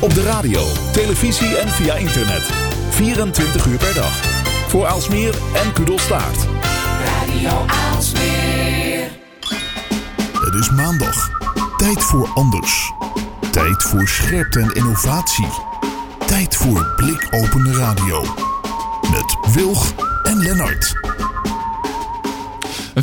Op de radio, televisie en via internet. 24 uur per dag. Voor Aalsmeer en Kudelstaart. Radio Aalsmeer. Het is maandag. Tijd voor anders. Tijd voor scherpte en innovatie. Tijd voor blikopende radio. Met Wilg en Lennart.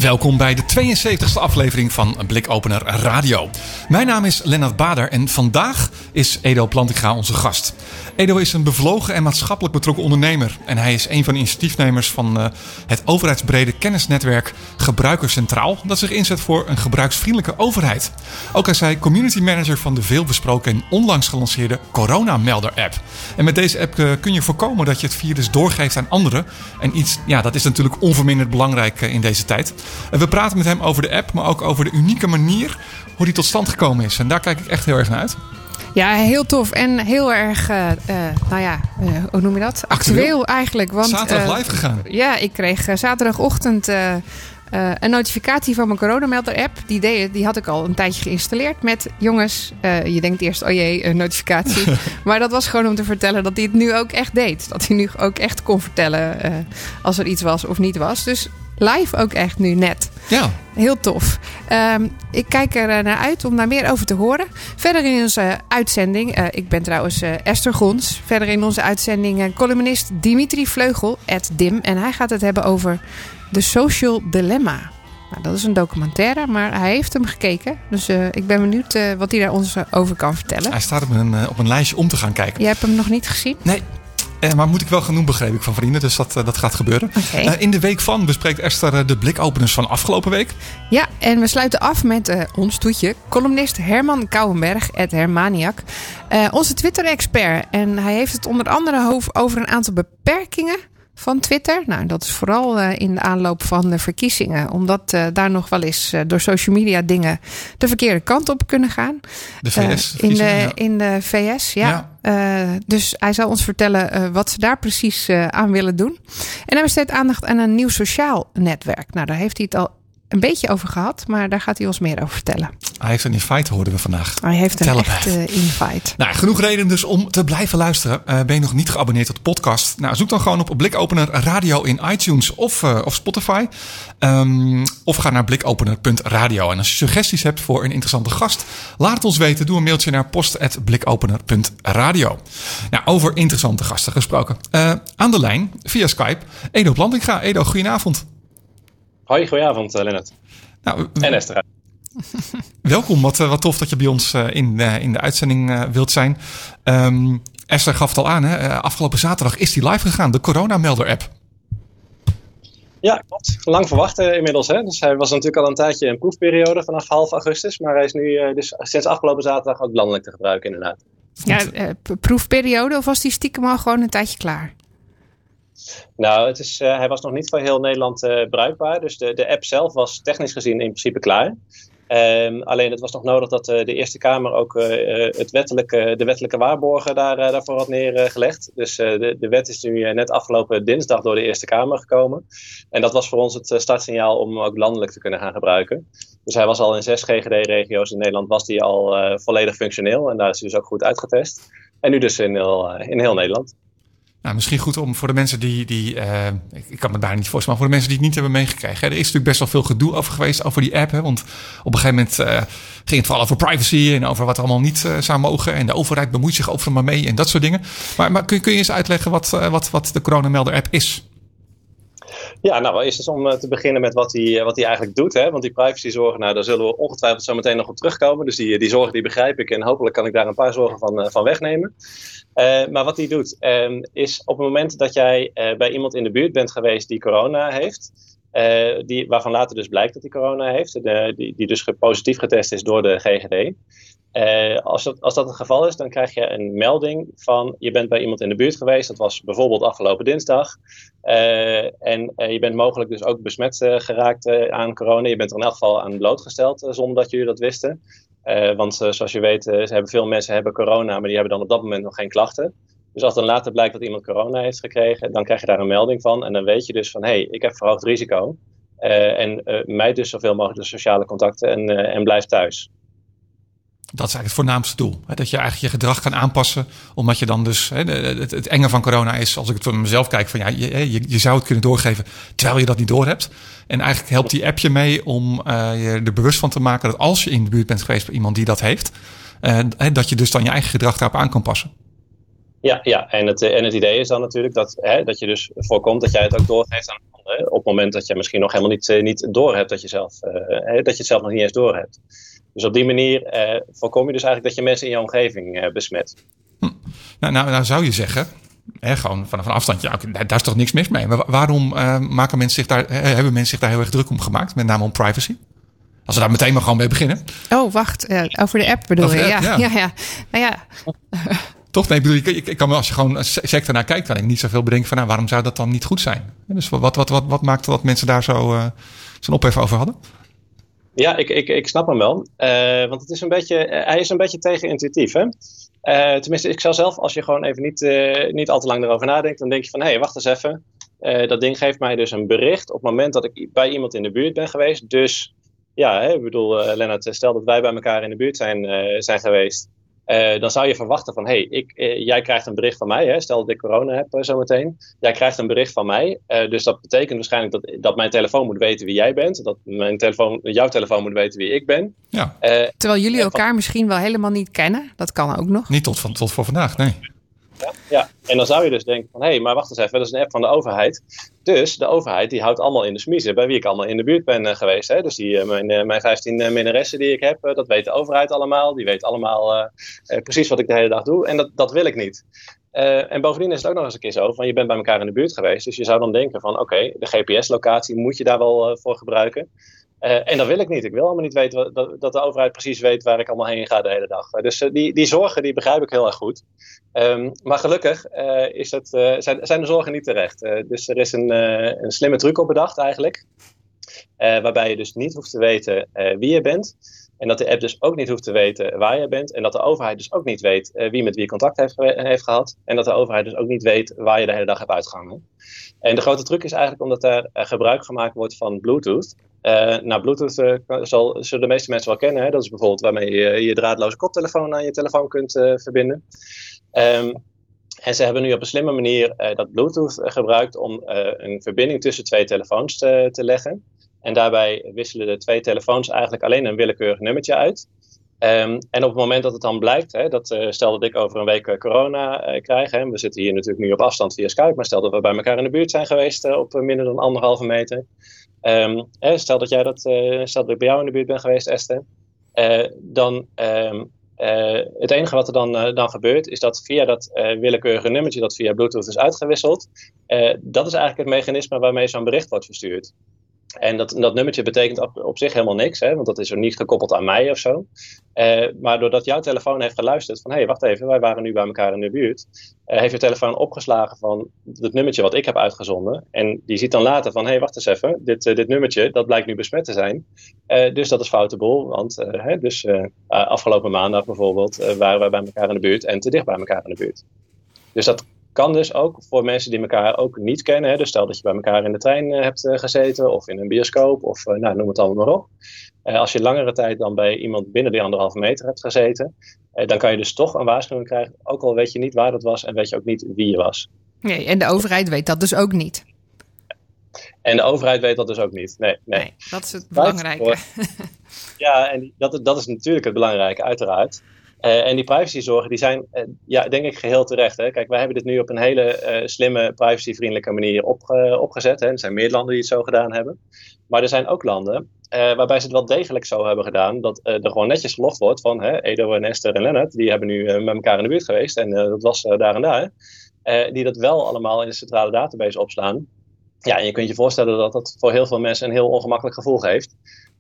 Welkom bij de 72e aflevering van Blikopener Radio. Mijn naam is Lennart Bader en vandaag is Edo Plantinga onze gast. Edo is een bevlogen en maatschappelijk betrokken ondernemer. En hij is een van de initiatiefnemers van uh, het overheidsbrede kennisnetwerk Gebruiker Centraal. Dat zich inzet voor een gebruiksvriendelijke overheid. Ook is hij community manager van de veelbesproken en onlangs gelanceerde Corona Melder app. En met deze app uh, kun je voorkomen dat je het virus doorgeeft aan anderen. En iets, ja, dat is natuurlijk onverminderd belangrijk uh, in deze tijd. we praten met hem over de app, maar ook over de unieke manier hoe die tot stand gekomen is. En daar kijk ik echt heel erg naar uit. Ja, heel tof. En heel erg, uh, uh, nou ja, uh, hoe noem je dat? Actueel, Actueel eigenlijk. Want, Zaterdag live gegaan. Ja, ik kreeg zaterdagochtend een notificatie van mijn coronamelder-app. Die, deed, die had ik al een tijdje geïnstalleerd met... jongens, je denkt eerst, oh jee, een notificatie. maar dat was gewoon om te vertellen dat hij het nu ook echt deed. Dat hij nu ook echt kon vertellen als er iets was of niet was. Dus live ook echt nu net. Ja. Heel tof. Um, ik kijk er naar uit om daar meer over te horen. Verder in onze uitzending, uh, ik ben trouwens uh, Esther Gons. Verder in onze uitzending uh, columnist Dimitri Vleugel, at Dim. En hij gaat het hebben over The Social Dilemma. Nou, dat is een documentaire, maar hij heeft hem gekeken. Dus ik ben benieuwd wat hij daar ons over kan vertellen. Hij staat op een, op een lijstje om te gaan kijken. Je hebt hem nog niet gezien? Nee, eh, maar moet ik wel gaan doen, begreep ik van vrienden. Dus dat, uh, dat gaat gebeuren. Okay. Uh, in de week van bespreekt Esther de blikopeners van afgelopen week. Ja, en we sluiten af met ons toetje. Columnist Herman Kouwenberg, het Hermaniak. onze Twitter-expert. En hij heeft het onder andere over een aantal beperkingen van Twitter. Nou, dat is vooral uh, in de aanloop van de verkiezingen. Omdat uh, daar nog wel eens uh, door social media dingen de verkeerde kant op kunnen gaan. De VS? in, de, ja. in de VS, ja. ja. dus hij zal ons vertellen wat ze daar precies aan willen doen. En hij besteedt aandacht aan een nieuw sociaal netwerk. Nou, daar heeft hij het al een beetje over gehad, maar daar gaat hij ons meer over vertellen. Hij heeft een invite, hoorden we vandaag. Hij heeft een echte uh, invite. Nou, genoeg reden dus om te blijven luisteren. Uh, ben je nog niet geabonneerd op de podcast? Nou, zoek dan gewoon op Blikopener Radio in iTunes of, uh, of Spotify. Um, of ga naar blikopener.radio. En als je suggesties hebt voor een interessante gast, laat het ons weten. Doe een mailtje naar post.blikopener.radio. Nou, over interessante gasten gesproken. Uh, aan de lijn, via Skype, Edo Plantinga. Edo, goedenavond. Hoi, goedenavond uh, Lennart. Nou, en Esther. Welkom, wat, wat tof dat je bij ons uh, in, uh, in de uitzending uh, wilt zijn. Um, Esther gaf het al aan, hè? afgelopen zaterdag is die live gegaan, de Corona-melder-app. Ja, klopt. Lang verwacht inmiddels. Hè? Dus hij was natuurlijk al een tijdje in proefperiode vanaf half augustus. Maar hij is nu dus sinds afgelopen zaterdag ook landelijk te gebruiken inderdaad. Ja, proefperiode of was die stiekem al gewoon een tijdje klaar? Nou, het is, uh, hij was nog niet voor heel Nederland uh, bruikbaar. Dus de, de app zelf was technisch gezien in principe klaar. Um, alleen het was nog nodig dat uh, de Eerste Kamer ook het wettelijke, de wettelijke waarborgen daar, daarvoor had neergelegd. Dus de, de wet is nu net afgelopen dinsdag door de Eerste Kamer gekomen. En dat was voor ons het startsignaal om ook landelijk te kunnen gaan gebruiken. Dus hij was al in zes GGD-regio's in Nederland was die al volledig functioneel. En daar is hij dus ook goed uitgetest. En nu dus in heel, in heel Nederland. Nou, misschien goed om voor de mensen die, die uh, ik kan me daar niet voorstellen, maar voor de mensen die het niet hebben meegekregen. Hè, er is natuurlijk best wel veel gedoe over geweest over die app. Hè, want op een gegeven moment uh, ging het vooral over privacy en over wat allemaal niet uh, zou mogen. En de overheid bemoeit zich overal maar mee en dat soort dingen. Maar, maar kun, kun je eens uitleggen wat, wat, wat de coronamelder app is? Ja, nou, eerst eens om te beginnen met wat hij, wat hij eigenlijk doet. Hè? Want die privacyzorgen, nou, daar zullen we ongetwijfeld zo meteen nog op terugkomen. Dus die, die zorgen die begrijp ik en hopelijk kan ik daar een paar zorgen van, van wegnemen. Maar wat hij doet, um, is op het moment dat jij bij iemand in de buurt bent geweest die corona heeft, die, waarvan later dus blijkt dat hij corona heeft, de, die, die dus positief getest is door de GGD. Als, dat, als dat het geval is, dan krijg je een melding van je bent bij iemand in de buurt geweest. Dat was bijvoorbeeld afgelopen dinsdag. en je bent mogelijk dus ook besmet geraakt aan corona. Je bent er in elk geval aan blootgesteld zonder dat jullie dat wisten. Want zoals je weet, uh, hebben veel mensen hebben corona, maar die hebben dan op dat moment nog geen klachten. Dus als dan later blijkt dat iemand corona heeft gekregen, dan krijg je daar een melding van. En dan weet je dus van, hé, hey, ik heb verhoogd risico. en mijd dus zoveel mogelijk de sociale contacten en, en blijf thuis. Dat is eigenlijk het voornaamste doel. Hè? Dat je eigenlijk je gedrag kan aanpassen. Omdat je dan dus. Hè, het, enge van corona is, als ik het van mezelf kijk, van ja, je, je, zou het kunnen doorgeven terwijl je dat niet doorhebt. En eigenlijk helpt die app je mee om uh, je er bewust van te maken dat als je in de buurt bent geweest bij iemand die dat heeft, uh, dat je dus dan je eigen gedrag daarop aan kan passen. Ja, ja. En, het, en het idee is dan natuurlijk dat, hè, dat je dus voorkomt dat jij het ook doorgeeft aan anderen. Op het moment dat je misschien nog helemaal niet, niet doorhebt dat je, zelf, dat je het zelf nog niet eens doorhebt. Dus op die manier uh, voorkom je dus eigenlijk dat je mensen in je omgeving uh, besmet. Hm. Nou, nou, nou, zou je zeggen, hè, gewoon vanaf een afstandje, ja, daar is toch niks mis mee. Maar waarom uh, maken mensen zich daar, hebben mensen zich daar heel erg druk om gemaakt, met name om privacy? Als we daar meteen maar gewoon mee beginnen. Oh, wacht. over de app bedoel Over je? app, ja, ja. ja, ja. Nou ja. Toch? Nee, ik bedoel, ik, ik, ik kan als je gewoon sector naar kijkt, kan ik niet zoveel bedenken van, nou, waarom zou dat dan niet goed zijn? Dus wat, wat, wat, wat maakte dat mensen daar zo uh, zo'n ophef over hadden? Ja, ik, ik, ik snap hem wel. Uh, want het is een beetje, uh, hij is een beetje tegenintuïtief. Hè? Uh, tenminste, ik zou zelf, als je gewoon even niet, niet al te lang erover nadenkt, dan denk je van, hé, hey, wacht eens even. dat ding geeft mij dus een bericht op het moment dat ik bij iemand in de buurt ben geweest. Dus, ja, hè, ik bedoel, Lennart, stel dat wij bij elkaar in de buurt zijn, zijn geweest. Uh, dan zou je verwachten van, hé, hey, uh, jij krijgt een bericht van mij. Hè? Stel dat ik corona heb uh, zometeen. Jij krijgt een bericht van mij. dus dat betekent waarschijnlijk dat, dat mijn telefoon moet weten wie jij bent. Dat mijn telefoon, jouw telefoon moet weten wie ik ben. Ja. Terwijl jullie elkaar misschien wel helemaal niet kennen. Dat kan ook nog. Niet tot, van, tot voor vandaag, nee. Ja, ja, en dan zou je dus denken van, hé, hey, maar wacht eens even, dat is een app van de overheid. Dus de overheid die houdt allemaal in de smiezen bij wie ik allemaal in de buurt ben uh, geweest. Hè? Dus die, uh, mijn, uh, mijn 15 minnaressen die ik heb, dat weet de overheid allemaal. Die weet allemaal precies wat ik de hele dag doe. En dat, dat wil ik niet. en bovendien is het ook nog eens een keer zo van je bent bij elkaar in de buurt geweest. Dus je zou dan denken van oké, de GPS-locatie moet je daar wel voor gebruiken. Uh, en dat wil ik niet. Ik wil allemaal niet weten dat, dat, de overheid precies weet waar ik allemaal heen ga de hele dag. Dus uh, die, die zorgen die begrijp ik heel erg goed. Um, maar gelukkig uh, is het, zijn, zijn de zorgen niet terecht. dus er is een, een slimme truc op bedacht eigenlijk. waarbij je dus niet hoeft te weten wie je bent. En dat de app dus ook niet hoeft te weten waar je bent. En dat de overheid dus ook niet weet wie met wie contact heeft, heeft gehad. En dat de overheid dus ook niet weet waar je de hele dag hebt uitgehangen. En de grote truc is eigenlijk omdat er gebruik gemaakt wordt van Bluetooth. Uh, nou, Bluetooth zal, zullen de meeste mensen wel kennen. Hè? Dat is bijvoorbeeld waarmee je je draadloze koptelefoon aan je telefoon kunt verbinden. Um, en ze hebben nu op een slimme manier dat Bluetooth gebruikt om een verbinding tussen twee telefoons te, te, leggen. En daarbij wisselen de twee telefoons eigenlijk alleen een willekeurig nummertje uit. Um, en op het moment dat het dan blijkt, hè, dat stel dat ik over een week corona krijg, hè, we zitten hier natuurlijk nu op afstand via Skype, maar stel dat we bij elkaar in de buurt zijn geweest op minder dan anderhalve meter. Um, hè, stel dat jij dat, stel dat ik bij jou in de buurt ben geweest, Esther. Dan uh, het enige wat er dan, dan gebeurt, is dat via dat willekeurige nummertje dat via Bluetooth is uitgewisseld, dat is eigenlijk het mechanisme waarmee zo'n bericht wordt verstuurd. En dat, dat nummertje betekent op, zich helemaal niks, hè, want dat is niet gekoppeld aan mij of zo. Uh, maar doordat jouw telefoon heeft geluisterd van hé, hey, wacht even, wij waren nu bij elkaar in de buurt, uh, heeft je telefoon opgeslagen van het nummertje wat ik heb uitgezonden. En die ziet dan later van hé, hey, wacht eens even, dit, uh, dit nummertje, dat blijkt nu besmet te zijn. dus dat is foute boel, want hè, dus, afgelopen maandag bijvoorbeeld waren wij bij elkaar in de buurt en te dicht bij elkaar in de buurt. Dus dat kan dus ook voor mensen die elkaar ook niet kennen. Hè, dus stel dat je bij elkaar in de trein uh, hebt uh, gezeten of in een bioscoop of uh, nou, noem het allemaal maar op. als je langere tijd dan bij iemand binnen die anderhalve meter hebt gezeten, dan kan je dus toch een waarschuwing krijgen. Ook al weet je niet waar dat was en weet je ook niet wie je was. Nee, en de overheid weet dat dus ook niet. En de overheid weet dat dus ook niet. Nee, nee. nee dat is het belangrijke. ja, en dat, dat is natuurlijk het belangrijke, uiteraard. Uh, en die privacyzorgen die zijn, uh, ja, denk ik, geheel terecht. Hè? Kijk, wij hebben dit nu op een hele uh, slimme, privacyvriendelijke manier opge opgezet. Hè? Er zijn meer landen die het zo gedaan hebben. Maar er zijn ook landen waarbij ze het wel degelijk zo hebben gedaan dat er gewoon netjes gelogd wordt van hè, Edo en Esther en Lennart, die hebben nu met elkaar in de buurt geweest en dat was daar en daar. die dat wel allemaal in de centrale database opslaan. Ja, en je kunt je voorstellen dat dat voor heel veel mensen een heel ongemakkelijk gevoel geeft.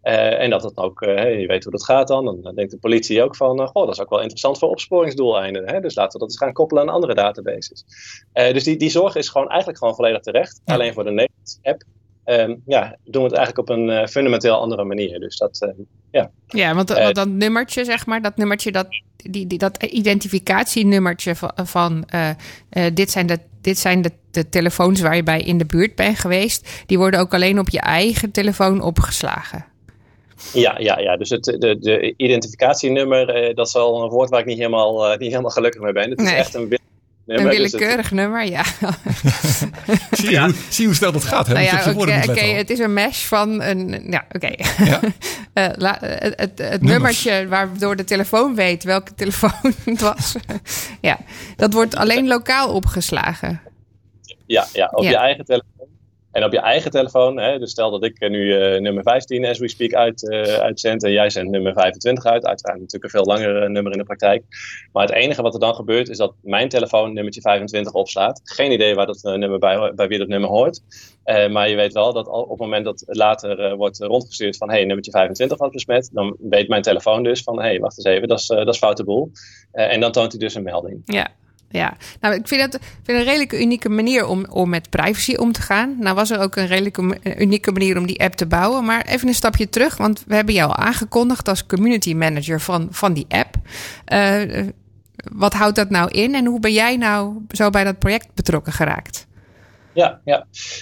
Uh, en dat het ook, uh, je weet hoe dat gaat dan. Dan denkt de politie ook van, uh, goh, dat is ook wel interessant voor opsporingsdoeleinden. Hè? Dus laten we dat eens gaan koppelen aan andere databases. dus die, die zorg is gewoon eigenlijk gewoon volledig terecht. Ja. Alleen voor de Nederlandse app um, ja, doen we het eigenlijk op een fundamenteel andere manier. Dus dat, ja. Ja, want, want, dat nummertje, zeg maar, dat nummertje, dat, die, die, dat identificatienummertje van, van dit zijn de dit zijn de, de, telefoons waar je bij in de buurt bent geweest. Die worden ook alleen op je eigen telefoon opgeslagen. Ja, ja, ja. dus het de, de identificatienummer, dat is al een woord waar ik niet helemaal, niet helemaal gelukkig mee ben. Het is echt een Nummer, een willekeurig nummer, ja. zie, je, hoe, zie hoe snel dat gaat. Hè? Nou ja, oké, het is een mesh van een. Ja, oké. Ja. uh, het, het, nummertje waardoor de telefoon weet welke telefoon het was. ja, dat wordt alleen lokaal opgeslagen. Ja, ja op je eigen telefoon. En op je eigen telefoon, hè, dus stel dat ik nu uh, nummer 15 as we speak uit, uh, uitzend en jij zendt nummer 25 uit. Uiteraard natuurlijk een veel langer nummer in de praktijk. Maar het enige wat er dan gebeurt is dat mijn telefoon nummertje 25 opslaat. Geen idee waar dat nummer bij, bij wie dat nummer hoort. Maar je weet wel dat op het moment dat later wordt rondgestuurd van hey, nummertje 25 was besmet, dan weet mijn telefoon dus van hey, wacht eens even, dat is, dat is foute boel. en dan toont hij dus een melding. Ja, ja, nou, ik vind het vind een redelijke unieke manier om, om met privacy om te gaan. Nou was er ook een redelijke unieke manier om die app te bouwen. Maar even een stapje terug, want we hebben jou aangekondigd als community manager van, van die app. Uh, wat houdt dat nou in en hoe ben jij nou zo bij dat project betrokken geraakt? Ja, ja.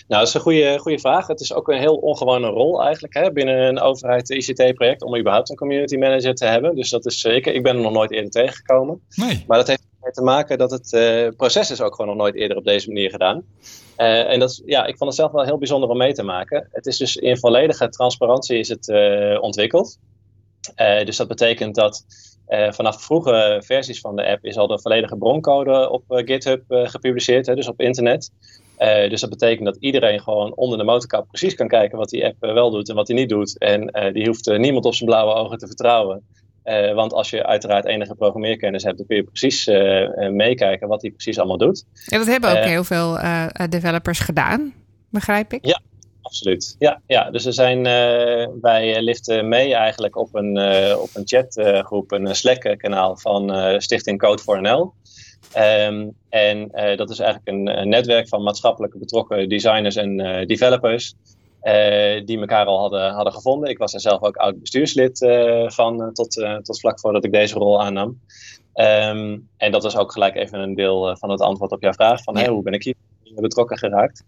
nou dat is een goede, goede vraag. Het is ook een heel ongewone rol eigenlijk hè, binnen een overheid ICT-project om überhaupt een community manager te hebben. Dus dat is zeker, ik ben er nog nooit eerder tegengekomen. Nee. Maar dat heeft te maken dat het uh, proces is ook gewoon nog nooit eerder op deze manier gedaan. Uh, en dat ja, ik vond het zelf wel heel bijzonder om mee te maken. Het is dus in volledige transparantie is het uh, ontwikkeld. dus dat betekent dat vanaf vroege versies van de app is al de volledige broncode op GitHub gepubliceerd, hè, dus op internet. dus dat betekent dat iedereen gewoon onder de motorkap precies kan kijken wat die app wel doet en wat die niet doet. En die hoeft niemand op zijn blauwe ogen te vertrouwen. Uh, want als je uiteraard enige programmeerkennis hebt, dan kun je precies uh, meekijken wat hij precies allemaal doet. En dat hebben ook heel veel developers gedaan, begrijp ik? Ja, absoluut. Ja, ja. dus er zijn, wij liften mee eigenlijk op een, op een chatgroep, een Slack-kanaal van Stichting Code for NL. Um, ehm, en dat is eigenlijk een, een, netwerk van maatschappelijke betrokken designers en developers. Uh, die elkaar al hadden, hadden gevonden. Ik was er zelf ook oud bestuurslid uh, van uh, tot, tot vlak voordat ik deze rol aannam. Um, en dat is ook gelijk even een deel van het antwoord op jouw vraag: van, hey, hoe ben ik hier betrokken geraakt?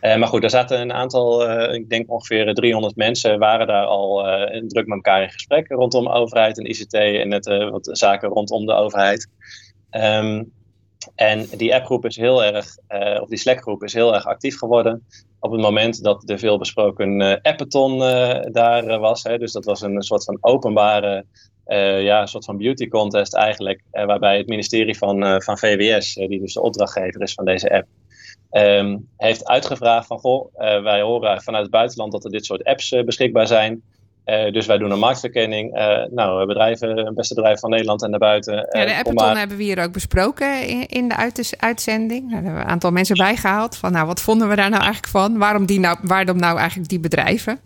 maar goed, er zaten een aantal, ik denk ongeveer 300 mensen, waren daar al druk met elkaar in gesprek rondom overheid en ICT en net wat zaken rondom de overheid. Um, en die appgroep is heel erg, of die Slackgroep is heel erg actief geworden op het moment dat de veelbesproken uh, Appeton uh, daar uh, was. Hè, dus dat was een soort van openbare, ja, soort van beauty contest eigenlijk. waarbij het ministerie van, van VWS, die dus de opdrachtgever is van deze app, um, heeft uitgevraagd van, goh, wij horen vanuit het buitenland dat er dit soort apps beschikbaar zijn. Uh, dus wij doen een marktverkenning. Uh, nou, bedrijven, beste bedrijf van Nederland en daarbuiten. Uh, ja, de Appeton maar... hebben we hier ook besproken in, in de uit uitzending. Daar hebben we een aantal mensen bijgehaald. Van nou, wat vonden we daar nou eigenlijk van? Waarom, die nou, waarom nou eigenlijk die bedrijven?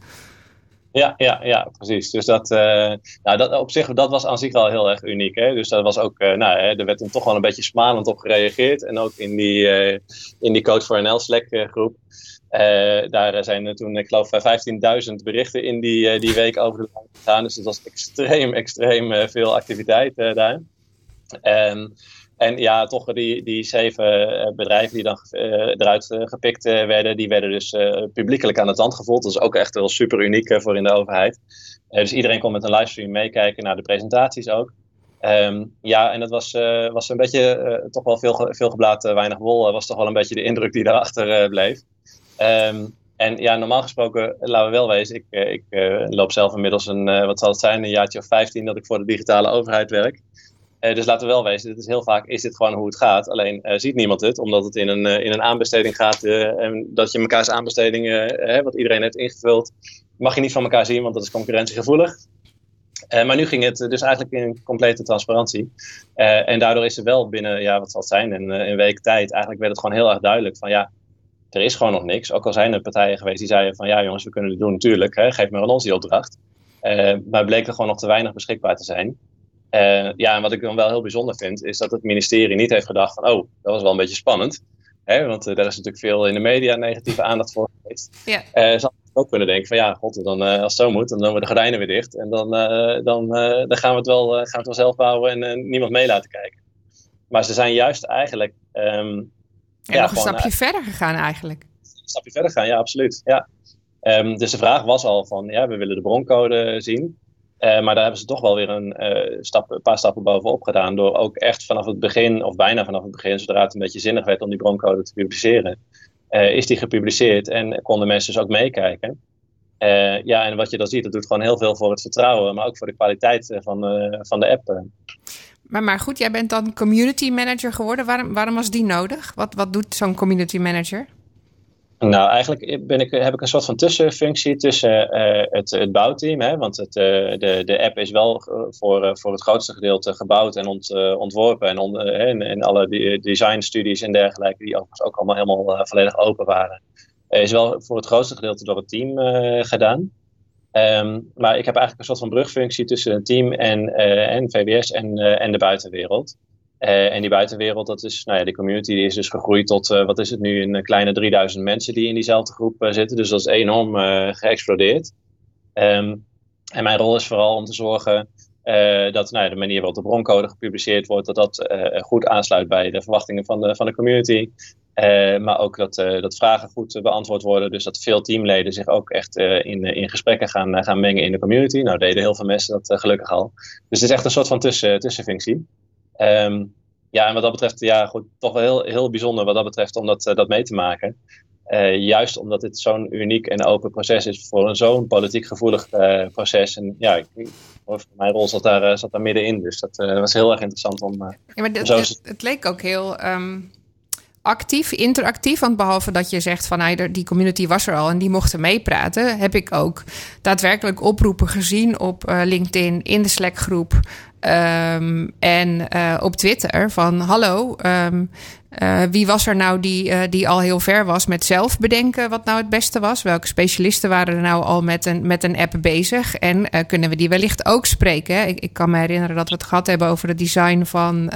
Ja, ja, ja, precies. Dus dat, nou, dat op zich, dat was aan zich wel heel erg uniek. Hè? Dus dat was ook, nou, hè, er werd dan toch wel een beetje smalend op gereageerd. En ook in die, in die Code for NL Slack groep. Uh, daar zijn toen, ik geloof, 15.000 berichten in die, uh, die week over de lijn gegaan. Dus dat was extreem, extreem veel activiteit daar. Um, en ja, toch die, die zeven bedrijven die dan eruit gepikt werden, die werden dus publiekelijk aan het tand gevoeld. Dat is ook echt wel super uniek voor in de overheid. dus iedereen kon met een livestream meekijken naar de presentaties ook. Um, ja, en dat was, was een beetje, toch wel veel, veel weinig wol, was toch wel een beetje de indruk die daarachter bleef. Um, en ja, normaal gesproken, laten we wel wezen, ik, eh, ik uh, loop zelf inmiddels een, wat zal het zijn, een jaartje of 15 dat ik voor de digitale overheid werk. Dus laten we wel wezen, dit is heel vaak is dit gewoon hoe het gaat. Alleen ziet niemand het, omdat het in een, in een aanbesteding gaat. en dat je mekaars aanbestedingen, wat iedereen heeft ingevuld, mag je niet van elkaar zien, want dat is concurrentiegevoelig. maar nu ging het dus eigenlijk in complete transparantie. en daardoor is er wel binnen, ja, wat zal het zijn, een week tijd, eigenlijk werd het gewoon heel erg duidelijk van ja, er is gewoon nog niks. Ook al zijn er partijen geweest die zeiden van ja jongens, we kunnen het doen natuurlijk, hè, geef maar aan ons die opdracht. Uh, maar bleek er gewoon nog te weinig beschikbaar te zijn. Uh, ja, en wat ik dan wel heel bijzonder vind, is dat het ministerie niet heeft gedacht van oh, dat was wel een beetje spannend. Hè, want uh, daar is natuurlijk veel in de media negatieve aandacht voor geweest. Ja. Ze ook kunnen denken van ja, god, dan, als het zo moet, dan doen we de gordijnen weer dicht. En dan, dan, dan gaan, we het wel, gaan we het wel zelf bouwen en niemand mee laten kijken. Maar ze zijn juist eigenlijk um, en ja, nog een stapje verder gegaan eigenlijk. Een stapje verder gaan, ja, absoluut. Ja. Ehm, dus de vraag was al van, ja, we willen de broncode zien. Uh, maar daar hebben ze toch wel weer een, uh, stap, een paar stappen bovenop gedaan. Door ook echt vanaf het begin, of bijna vanaf het begin, zodra het een beetje zinnig werd om die broncode te publiceren, uh, is die gepubliceerd en konden mensen dus ook meekijken. ja, en wat je dan ziet, dat doet gewoon heel veel voor het vertrouwen, maar ook voor de kwaliteit van, van de app. Maar, maar goed, jij bent dan community manager geworden. Waarom, waarom was die nodig? Wat, wat doet zo'n community manager? Nou, eigenlijk ben ik, heb ik een soort van tussenfunctie tussen uh, het, het bouwteam. Hè, want het, uh, de, de app is wel voor, uh, voor het grootste gedeelte gebouwd en ont, ontworpen. En, on, en, en alle designstudies en dergelijke, die overigens ook allemaal helemaal volledig open waren. is wel voor het grootste gedeelte door het team gedaan. Um, maar ik heb eigenlijk een soort van brugfunctie tussen het team en, en VWS en, en de buitenwereld. Uh, en die buitenwereld, dat is, nou ja, die community die is dus gegroeid tot, uh, wat is het nu, een kleine 3000 mensen die in diezelfde groep uh, zitten. Dus dat is enorm geëxplodeerd. Um, en mijn rol is vooral om te zorgen dat nou de manier waarop de broncode gepubliceerd wordt, dat dat goed aansluit bij de verwachtingen van de, van de community. maar ook dat, dat vragen goed beantwoord worden. Dus dat veel teamleden zich ook echt in, in gesprekken gaan, gaan mengen in de community. Nou, deden heel veel mensen dat gelukkig al. Dus het is echt een soort van tussen, tussenfunctie. Um, ja, en wat dat betreft, ja, goed, toch wel heel, heel bijzonder wat dat betreft om dat, dat mee te maken. Uh, juist omdat dit zo'n uniek en open proces is voor zo'n politiek gevoelig uh, proces. En ja, ik, mijn rol zat daar, zat daar middenin. Dus dat was heel erg interessant om. ja, maar zo... het, het, leek ook heel. Um actief, interactief. Want behalve dat je zegt van nou, die community was er al en die mochten meepraten, heb ik ook daadwerkelijk oproepen gezien op LinkedIn, in de Slack groep um, en uh, op Twitter van hallo. Um, uh, wie was er nou die, die al heel ver was met zelf bedenken wat nou het beste was? Welke specialisten waren er nou al met een, met een app bezig? En kunnen we die wellicht ook spreken? Ik, ik kan me herinneren dat we het gehad hebben over het design van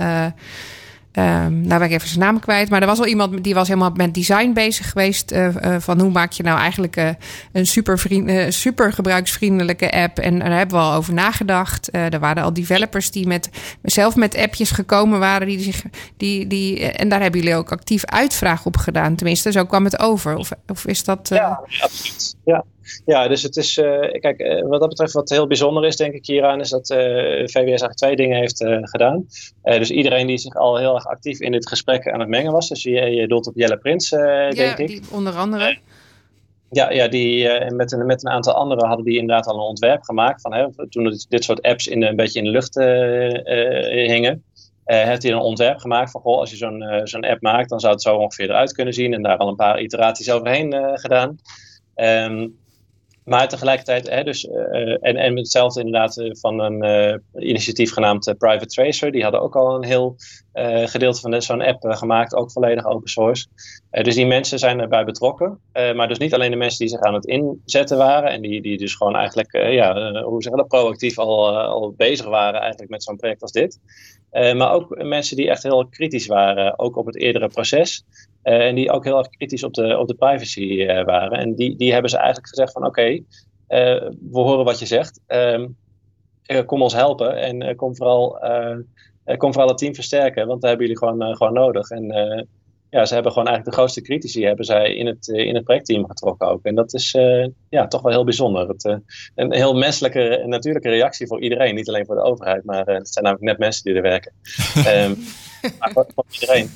Um, nou ben ik even zijn naam kwijt. Maar er was al iemand die was helemaal met design bezig geweest. Uh, uh, van hoe maak je nou eigenlijk uh, een super, vriend, super gebruiksvriendelijke app. En daar hebben we al over nagedacht. er waren al developers die met, zelf met appjes gekomen waren. Die die, die, en daar hebben jullie ook actief uitvraag op gedaan. Tenminste, zo kwam het over. Of, of is dat... Ja, absoluut. Ja. Ja, dus het is, uh, kijk, uh, wat dat betreft, wat heel bijzonder is, denk ik hieraan, is dat uh, VWS eigenlijk twee dingen heeft gedaan. dus iedereen die zich al heel erg actief in dit gesprek aan het mengen was, dus je, je doelt op Jelle Prins, denk ja, ik. Die, onder andere. Ja, ja die, met, een, met een aantal anderen hadden die inderdaad al een ontwerp gemaakt. Van, hè, toen dit, dit soort apps in, een beetje in de lucht hingen. heeft hij een ontwerp gemaakt van, goh, als je zo'n zo'n app maakt, dan zou het zo ongeveer eruit kunnen zien. En daar al een paar iteraties overheen gedaan. Um, maar tegelijkertijd, hè, dus, uh, en, en hetzelfde inderdaad eh, van een initiatief genaamd Private Tracer. Die hadden ook al een heel gedeelte van zo'n app gemaakt, ook volledig open source. dus die mensen zijn erbij betrokken. maar dus niet alleen de mensen die zich aan het inzetten waren. En die, die dus gewoon eigenlijk, ja, hoe zeggen dat, proactief al, al bezig waren eigenlijk met zo'n project als dit. maar ook mensen die echt heel kritisch waren, ook op het eerdere proces. Uh, en die ook heel erg kritisch op de, op de privacy uh, waren. En die, die hebben ze eigenlijk gezegd van oké, okay, uh, we horen wat je zegt. Ehm, kom ons helpen en kom, vooral, kom vooral het team versterken. Want daar hebben jullie gewoon, gewoon nodig. En ja, ze hebben gewoon eigenlijk de grootste critici hebben zij in het, in het projectteam getrokken ook. En dat is ja, toch wel heel bijzonder. Het, een heel menselijke en natuurlijke reactie voor iedereen. Niet alleen voor de overheid, maar het zijn namelijk net mensen die er werken. um, maar voor, voor iedereen.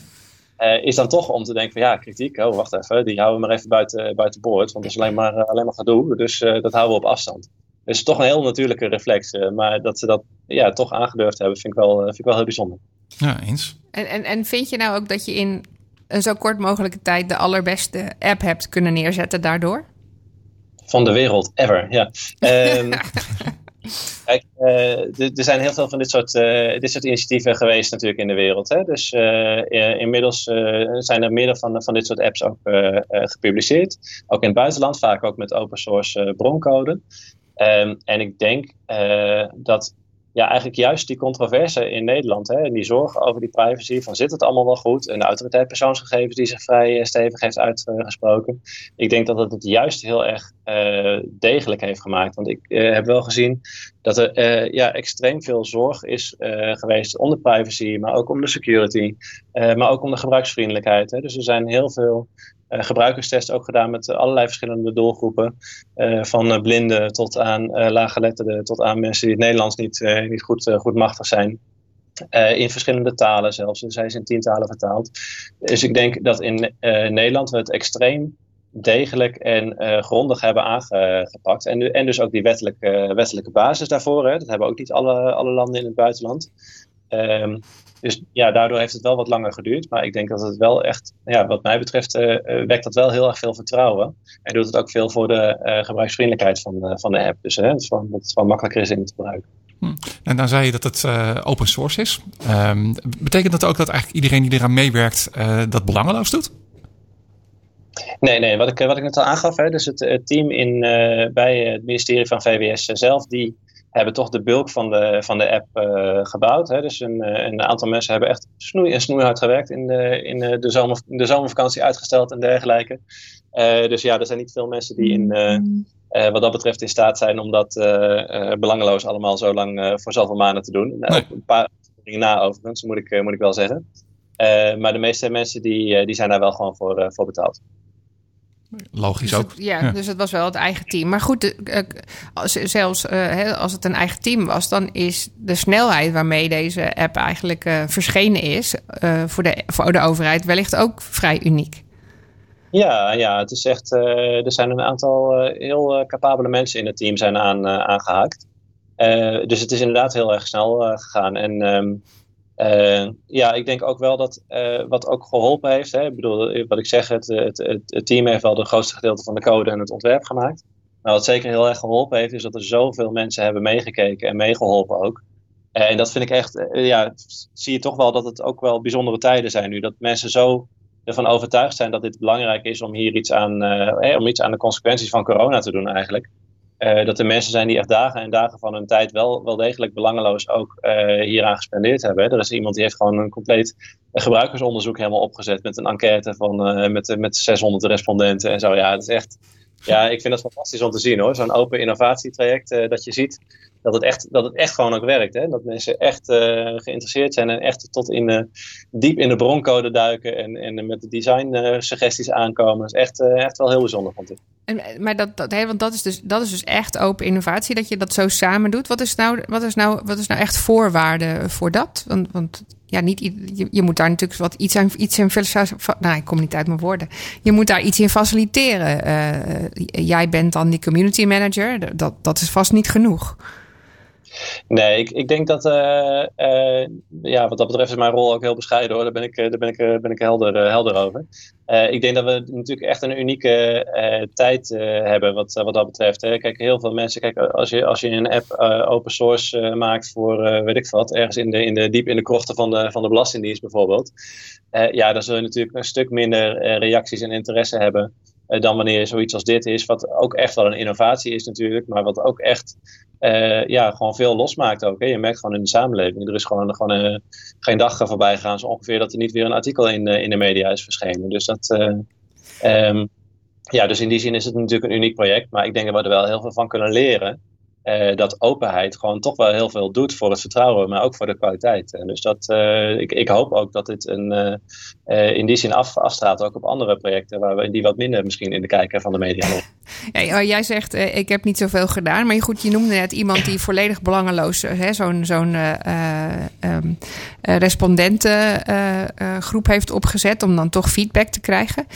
Uh, is dan toch om te denken van ja, kritiek, oh wacht even, die houden we maar even buiten, buiten boord, want dat is alleen maar, uh, alleen maar gedoe, dus uh, dat houden we op afstand. Dus toch een heel natuurlijke reflex, maar dat ze dat ja, toch aangedurfd hebben, vind ik wel, vind ik wel heel bijzonder. Ja, eens. En, en, en vind je nou ook dat je in een zo kort mogelijke tijd de allerbeste app hebt kunnen neerzetten daardoor? Van de wereld, ever, ja. Um, Kijk, uh, er zijn heel veel van dit soort, uh, dit soort initiatieven geweest natuurlijk in de wereld. Hè? Dus uh, inmiddels zijn er meerdere van, van dit soort apps ook gepubliceerd. Ook in het buitenland, vaak ook met open source broncode. Um, en ik denk dat ja, eigenlijk juist die controverse in Nederland hè, en die zorgen over die privacy, van zit het allemaal wel goed? En de autoriteit persoonsgegevens die zich vrij eh, stevig heeft uitgesproken. Ik denk dat het het juist heel erg uh, degelijk heeft gemaakt. Want ik uh, heb wel gezien dat er ja, extreem veel zorg is geweest om de privacy, maar ook om de security, maar ook om de gebruiksvriendelijkheid. Hè. Dus er zijn heel veel gebruikerstests ook gedaan met allerlei verschillende doelgroepen. van blinden tot aan laaggeletterden, tot aan mensen die het Nederlands niet, niet goed, goed machtig zijn. in verschillende talen zelfs. Dus hij is in tien talen vertaald. Dus ik denk dat in Nederland we het extreem degelijk en grondig hebben aangepakt. En, en dus ook die wettelijke, wettelijke basis daarvoor. Hè. Dat hebben ook niet alle, alle landen in het buitenland. Um, dus ja, daardoor heeft het wel wat langer geduurd. Maar ik denk dat het wel echt, ja, wat mij betreft, uh, wekt dat wel heel erg veel vertrouwen. En doet het ook veel voor de uh, gebruiksvriendelijkheid van, van de app. Dus hè, het, dat het gewoon makkelijker is in te gebruiken. Hm. En dan zei je dat het open source is. Um, betekent dat ook dat eigenlijk iedereen die eraan meewerkt dat belangeloos doet? Nee, nee wat, ik, wat ik net al aangaf, hè, dus het, het team in, bij het ministerie van VWS zelf, die hebben toch de bulk van de, van de app uh, gebouwd. Hè. Dus een, eh, een, aantal mensen hebben echt snoei en snoeihard gewerkt in de, in de, zomer, de zomervakantie uitgesteld en dergelijke. Uh, dus ja, er zijn niet veel mensen die in, wat dat betreft in staat zijn om dat belangeloos allemaal zo lang voor zoveel maanden te doen. Nee. Een paar dingen na overigens, moet ik, moet ik wel zeggen. maar de meeste mensen die, die zijn daar wel gewoon voor, voor betaald. Logisch dus ook. ja, dus het was wel het eigen team. Maar goed, zelfs uh, als het een eigen team was, dan is de snelheid waarmee deze app eigenlijk uh, verschenen is uh, voor, de, voor de overheid wellicht ook vrij uniek. Ja, ja het is echt. er zijn een aantal heel capabele mensen in het team zijn aan, aangehaakt. dus het is inderdaad heel erg snel gegaan. En. Um, uh, ja, ik denk ook wel dat uh, wat ook geholpen heeft. Hè, ik bedoel, wat ik zeg, het, het, het, team heeft wel de grootste gedeelte van de code en het ontwerp gemaakt. Maar wat zeker heel erg geholpen heeft, is dat er zoveel mensen hebben meegekeken en meegeholpen ook. En dat vind ik echt, ja, zie je toch wel dat het ook wel bijzondere tijden zijn nu. Dat mensen zo ervan overtuigd zijn dat dit belangrijk is om hier iets aan, om iets aan de consequenties van corona te doen eigenlijk. Uh, dat er mensen zijn die echt dagen en dagen van hun tijd wel, wel degelijk belangeloos ook uh, hieraan gespendeerd hebben. Er is iemand die heeft gewoon een compleet gebruikersonderzoek helemaal opgezet met een enquête van, uh, met, met 600 respondenten en zo. Ja, is echt, ja, ik vind dat fantastisch om te zien hoor. Zo'n open innovatietraject dat je ziet dat het echt, dat het echt gewoon ook werkt. Hè? Dat mensen echt geïnteresseerd zijn en echt tot in diep in de broncode duiken en, en met de design suggesties aankomen. Dat is echt, echt wel heel bijzonder, vond ik. En, maar dat, dat, want dat is, dus, dat is dus echt open innovatie, dat je dat zo samen doet. Wat is nou, wat is nou, wat is nou echt voorwaarde voor dat? Want, want ja, niet, je, je moet daar natuurlijk wat iets, aan, iets in Nou, ik kom niet uit mijn woorden. Je moet daar iets in faciliteren. jij bent dan die community manager. Dat, dat is vast niet genoeg. Nee, ik, ik denk dat, uh, uh, ja, wat dat betreft is mijn rol ook heel bescheiden hoor. Daar ben ik, eh, daar ben ik, ben ik helder, helder over. ik denk dat we natuurlijk echt een unieke tijd hebben wat, wat dat betreft. Hè. Kijk, heel veel mensen, kijk, als je, als je een app open source maakt voor, weet ik wat, ergens in de, in de, diep in de krochten van de, van de Belastingdienst bijvoorbeeld. ja, dan zul je natuurlijk een stuk minder reacties en interesse hebben dan wanneer zoiets als dit is, wat ook echt wel een innovatie is natuurlijk, maar wat ook echt uh, ja, gewoon veel losmaakt ook. Hè. Je merkt gewoon in de samenleving. Er is gewoon, gewoon uh, geen dag voorbij gegaan, zo ongeveer, dat er niet weer een artikel in, in de media is verschenen. Dus dat. Um, ja, dus in die zin is het natuurlijk een uniek project. Maar ik denk dat we er wel heel veel van kunnen leren. Uh, dat openheid gewoon toch wel heel veel doet voor het vertrouwen, maar ook voor de kwaliteit. En dus dat, uh, ik, ik, hoop ook dat dit een, uh, in die zin af, ook op andere projecten waar we die wat minder misschien in de kijker van de media Ja, jij zegt, ik heb niet zoveel gedaan, maar goed, je noemde net iemand die volledig belangeloos, zo'n zo'n um, respondentengroep heeft opgezet om dan toch feedback te krijgen.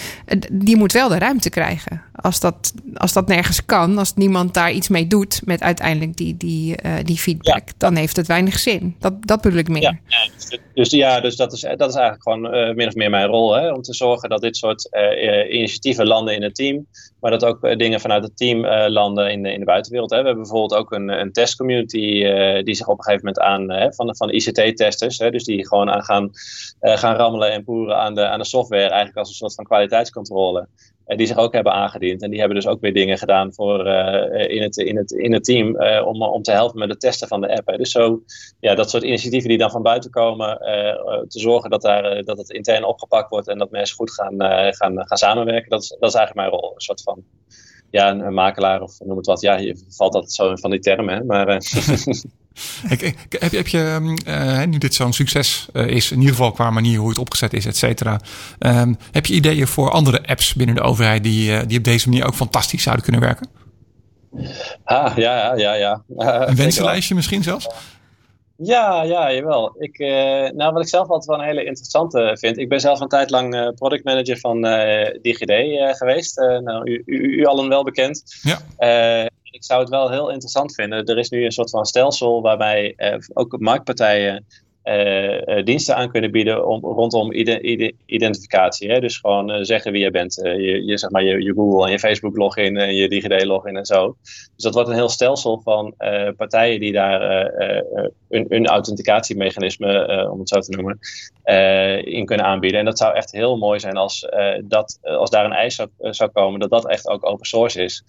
die moet wel de ruimte krijgen. Als dat, als dat nergens kan, als niemand daar iets mee doet met uiteindelijk die, die, uh, die feedback, dan heeft het weinig zin. Dat, dat bedoel ik meer. Ja, dus, dus, ja, dus dat is, dat is eigenlijk gewoon uh, min of meer mijn rol. Hè, om te zorgen dat dit soort uh, initiatieven landen in het team. Maar dat ook dingen vanuit het team landen in, in de buitenwereld. Hè. We hebben bijvoorbeeld ook een, een testcommunity die zich op een gegeven moment aan van, van ICT-testers. Dus die gewoon aan gaan, gaan rammelen en poeren aan de, aan de software. Eigenlijk als een soort van kwaliteitscontrole. Die zich ook hebben aangediend. En die hebben dus ook weer dingen gedaan voor, uh, in, het, in, het, in het team uh, om, om te helpen met het testen van de app. Dus zo, ja, dat soort initiatieven die dan van buiten komen, te zorgen dat, daar, dat het intern opgepakt wordt en dat mensen goed gaan, gaan, gaan samenwerken, dat is, dat is eigenlijk mijn rol. Een soort van ja, een, makelaar of noem het wat. Ja, je valt altijd zo van die termen. Maar, heb, je- heb je, ehm, eh, nu dit zo'n succes eh, is, in ieder geval qua manier hoe het opgezet is, et cetera. ehm, heb je ideeën voor andere apps binnen de overheid die, eh, die op deze manier ook fantastisch zouden kunnen werken? Ah, ja, ja, ja. Een wensenlijstje misschien zelfs? Ja, ja, jawel. Ik, nou, wat ik zelf altijd wel een hele interessante vind. Ik ben zelf een tijd lang product manager van DigiD geweest. Nou, u, u, u allen wel bekend. Ja. Ik zou het wel heel interessant vinden. Er is nu een soort van stelsel waarbij eh, ook marktpartijen eh, eh, diensten aan kunnen bieden om, rondom ide- ide- identificatie. Hè? Dus gewoon zeggen wie jij bent. Je, je, zeg maar, je, je Google en je Facebook login en je DigiD login en zo. Dus dat wordt een heel stelsel van partijen die daar een, een authenticatiemechanisme, om het zo te noemen, in kunnen aanbieden. En dat zou echt heel mooi zijn als, dat, als daar een eis zou, zou komen dat dat echt ook open source is.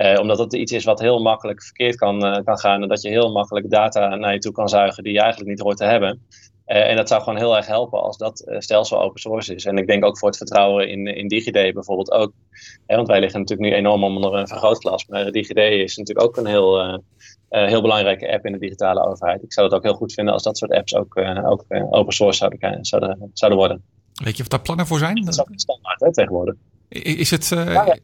Eh, omdat dat iets is wat heel makkelijk verkeerd kan, eh, kan gaan. En dat je heel makkelijk data naar je toe kan zuigen die je eigenlijk niet hoort te hebben. Eh, en dat zou gewoon heel erg helpen als dat stelsel open source is. En ik denk ook voor het vertrouwen in, in DigiD bijvoorbeeld ook. Hè, want wij liggen natuurlijk nu enorm onder een vergrootglas. Maar DigiD is natuurlijk ook een heel, heel belangrijke app in de digitale overheid. Ik zou het ook heel goed vinden als dat soort apps ook, ook open source zouden, zouden, zouden worden. Weet je of daar plannen voor zijn? Dat is ook standaard hè, tegenwoordig. Is het, Ja, ja.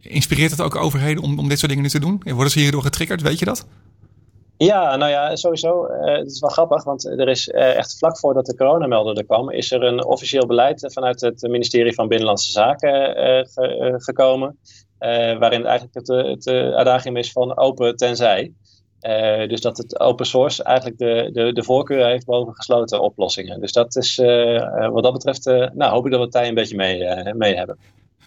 Inspireert het ook overheden om, om dit soort dingen nu te doen? Worden ze hierdoor getriggerd? Weet je dat? Ja, nou ja, sowieso. eh, het is wel grappig, want er is eh, echt vlak voordat de coronamelder er kwam, is er een officieel beleid eh, vanuit het ministerie van Binnenlandse Zaken ge- gekomen. waarin eigenlijk het, het adagium is van open tenzij. Dus dat het open source eigenlijk de, de, de voorkeur heeft boven gesloten oplossingen. Dus dat is, wat dat betreft, nou hoop ik dat we het daar een beetje mee, mee hebben.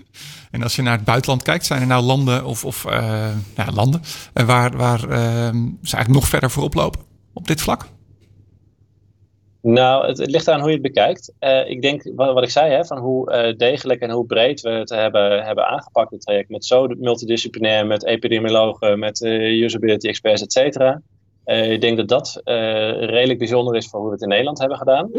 En als je naar het buitenland kijkt, zijn er nou landen of, of eh, ja, landen eh, waar, waar eh, ze eigenlijk nog verder voorop lopen op dit vlak? Nou, het, ligt aan hoe je het bekijkt. Ik denk, wat, ik zei, hè, van hoe degelijk en hoe breed we het hebben, hebben aangepakt, het traject. Met zo multidisciplinair, met epidemiologen, met usability experts, et cetera. Ik denk dat dat redelijk bijzonder is voor hoe we het in Nederland hebben gedaan.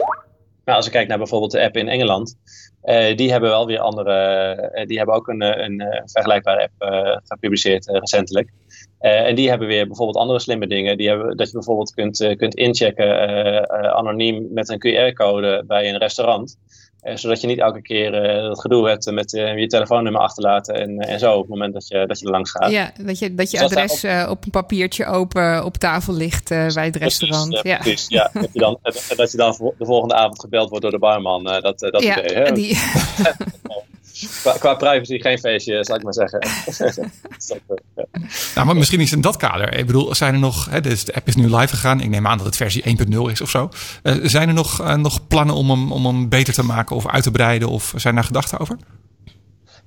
Nou, als ik kijk naar bijvoorbeeld de app in Engeland, eh, die hebben wel weer andere, eh, die hebben ook een, eh, een, vergelijkbare app gepubliceerd recentelijk. En die hebben weer bijvoorbeeld andere slimme dingen. Die hebben, dat je bijvoorbeeld kunt, kunt inchecken anoniem met een QR-code bij een restaurant. Eh, zodat je niet elke keer eh, dat gedoe hebt met eh, je telefoonnummer achterlaten en, en zo op het moment dat je, dat je er langs gaat. Ja, dat je, dat je Dus adres op een papiertje open op tafel ligt bij het restaurant. Precies, ja. precies, ja. dat, je dan, dat je dan de volgende avond gebeld wordt door de barman. dat, dat ja, idee. Hè? die, Qua, qua privacy geen feestje, zal ik maar zeggen. Ja. Nou, maar misschien is in dat kader. Ik bedoel, zijn er nog. Hè, dus de app is nu live gegaan. Ik neem aan dat het versie 1.0 is of zo. Eh, zijn er nog, eh, nog plannen om hem, om hem beter te maken of uit te breiden? Of zijn daar gedachten over?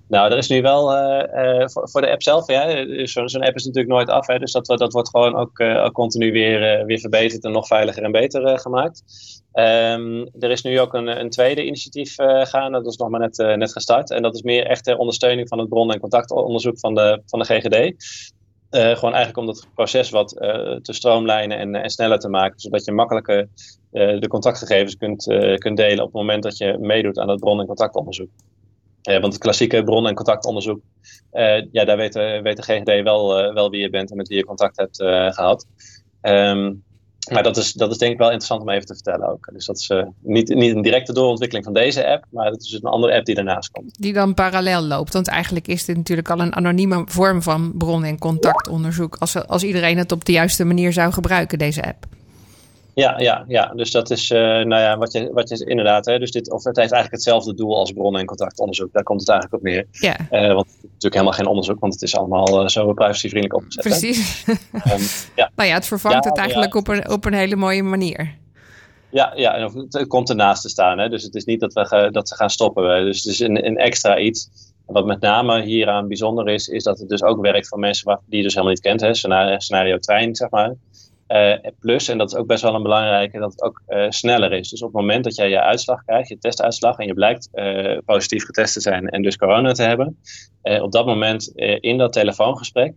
Nou, er is nu wel eh, eh, voor, de app zelf, ja, dus zo'n app is natuurlijk nooit af. Hè, dus dat, dat wordt gewoon ook, eh, continu weer, eh, weer verbeterd en nog veiliger en beter eh, gemaakt. Ehm, er is nu ook een, een tweede initiatief eh gaande, dat is nog maar net, eh, net gestart. En dat is meer echt ter ondersteuning van het bron- en contactonderzoek van de, van de GGD. Eh, gewoon eigenlijk om dat proces wat eh, te stroomlijnen en, en sneller te maken, zodat je makkelijker eh, de contactgegevens kunt, eh, kunt delen op het moment dat je meedoet aan dat bron- en contactonderzoek. Eh, want het klassieke bron- en contactonderzoek, eh, ja, daar weet, weet de GGD wel, eh, wel wie je bent en met wie je contact hebt eh, gehad. Ehm, maar dat is, dat is denk ik wel interessant om even te vertellen ook. Dus dat is niet, niet een directe doorontwikkeling van deze app, maar het is een andere app die daarnaast komt. die dan parallel loopt. Want eigenlijk is dit natuurlijk al een anonieme vorm van bron- en contactonderzoek. Als, als iedereen het op de juiste manier zou gebruiken, deze app. Ja, ja, ja. dus dat is, eh, nou ja, wat je, wat je inderdaad, hè, dus dit, of het heeft eigenlijk hetzelfde doel als bron- en contactonderzoek. Daar komt het eigenlijk op neer. Ja, Eh, want het is natuurlijk helemaal geen onderzoek, want het is allemaal eh, zo privacyvriendelijk opgezet. precies. Ehm, ja, nou ja, het vervangt Ja, het eigenlijk ja. op, een, op een hele mooie manier. ja, ja, en het, het komt ernaast te staan. Hè? Dus het is niet dat, we dat ze gaan stoppen. hè. Dus het is een, een extra iets. En wat met name hieraan bijzonder is, is dat het dus ook werkt voor mensen waar, die je dus helemaal niet kent. Hè? Scenario, scenario trein, zeg maar. Eh, plus, en dat is ook best wel een belangrijke, dat het ook eh, sneller is. Dus op het moment dat jij je uitslag krijgt, je testuitslag, en je blijkt eh, positief getest te zijn en dus corona te hebben, eh, op dat moment eh, in dat telefoongesprek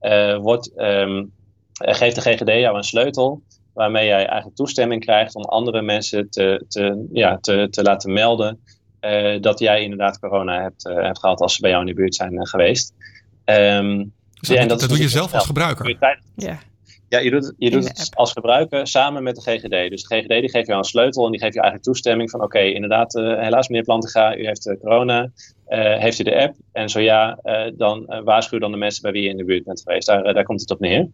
eh, wordt, ehm, eh, geeft de GGD jou een sleutel waarmee jij eigenlijk toestemming krijgt om andere mensen te, te, ja, te, te laten melden eh, dat jij inderdaad corona hebt, eh, hebt gehad als ze bij jou in de buurt zijn geweest. Ehm, Dus dat, Ja, en dat, dat doe je zelf als gebruiker. Ja. Ja, je doet, het- je doet als gebruiker samen met de GGD. Dus de GGD die geeft jou een sleutel en die geeft je eigenlijk toestemming van oké, inderdaad, eh, helaas meneer Plantenga, u heeft eh, corona. Eh, heeft u de app? En zo ja, dan waarschuw dan de mensen bij wie je in de buurt bent geweest. Daar, daar komt het op neer.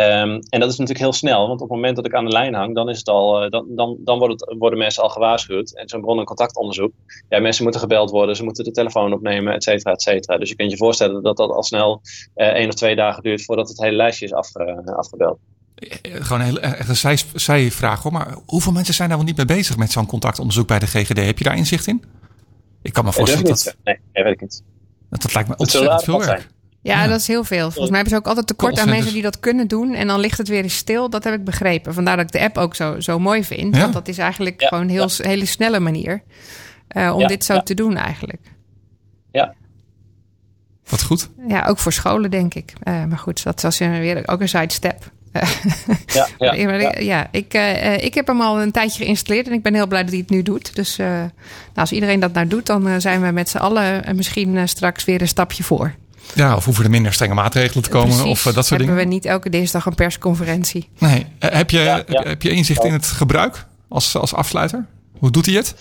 Ehm, en dat is natuurlijk heel snel, want op het moment dat ik aan de lijn hang, dan, is het al, eh, dan, dan, dan wordt het, worden mensen al gewaarschuwd. En zo'n bron- en contactonderzoek, ja, mensen moeten gebeld worden, ze moeten de telefoon opnemen, et cetera, et cetera. Dus je kunt je voorstellen dat dat al snel eh één of twee dagen duurt voordat het hele lijstje is afge, afgebeld. Eh, Gewoon een, heel, echt een zij, zijvraag hoor. Maar hoeveel mensen zijn daar wel niet mee bezig met zo'n contactonderzoek bij de GGD? Heb je daar inzicht in? Ik kan me Eh, voorstellen dat, niet. Nee, nee, weet ik niet. dat, dat lijkt me ontzettend veel werk. Ja, Ja. dat is heel veel. Volgens mij hebben ze ook altijd tekort aan mensen die dat kunnen doen. En dan ligt het weer eens stil. Dat heb ik begrepen. Vandaar dat ik de app ook zo, zo mooi vind. Ja. Want dat is eigenlijk Ja, gewoon een heel, ja. hele snelle manier eh, om Ja, dit zo ja. te doen eigenlijk. Wat goed. Ja, ook voor scholen denk ik. Eh, maar goed, dat was weer ook een sidestep. Ja, Ja, ja, ja. ik- ja, ik, eh, ik heb hem al een tijdje geïnstalleerd en ik ben heel blij dat hij het nu doet. Dus eh, nou, als iedereen dat nou doet, dan zijn we met z'n allen misschien straks weer een stapje voor. Ja, of hoeven er minder strenge maatregelen te komen Precies. of eh, dat soort Hebben dingen. we niet elke dinsdag een persconferentie? Nee. Eh, heb, je, Ja, heb, ja. heb je inzicht in het gebruik als, als afsluiter? Hoe doet hij het?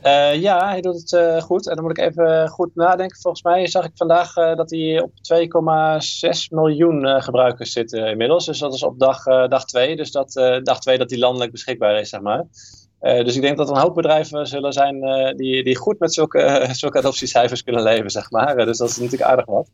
Eh, ja, hij doet het eh, goed. En dan moet ik even goed nadenken. Volgens mij zag ik vandaag eh, dat hij op 2,6 miljoen eh, gebruikers zit inmiddels. Dus dat is op dag, eh, dag 2. Dus dat, eh, dag 2 dat hij landelijk beschikbaar is, zeg maar. Eh, dus ik denk dat er een hoop bedrijven zullen zijn eh, die, die goed met zulke, eh, zulke adoptiecijfers kunnen leven, zeg maar. Eh, dus dat is natuurlijk aardig wat.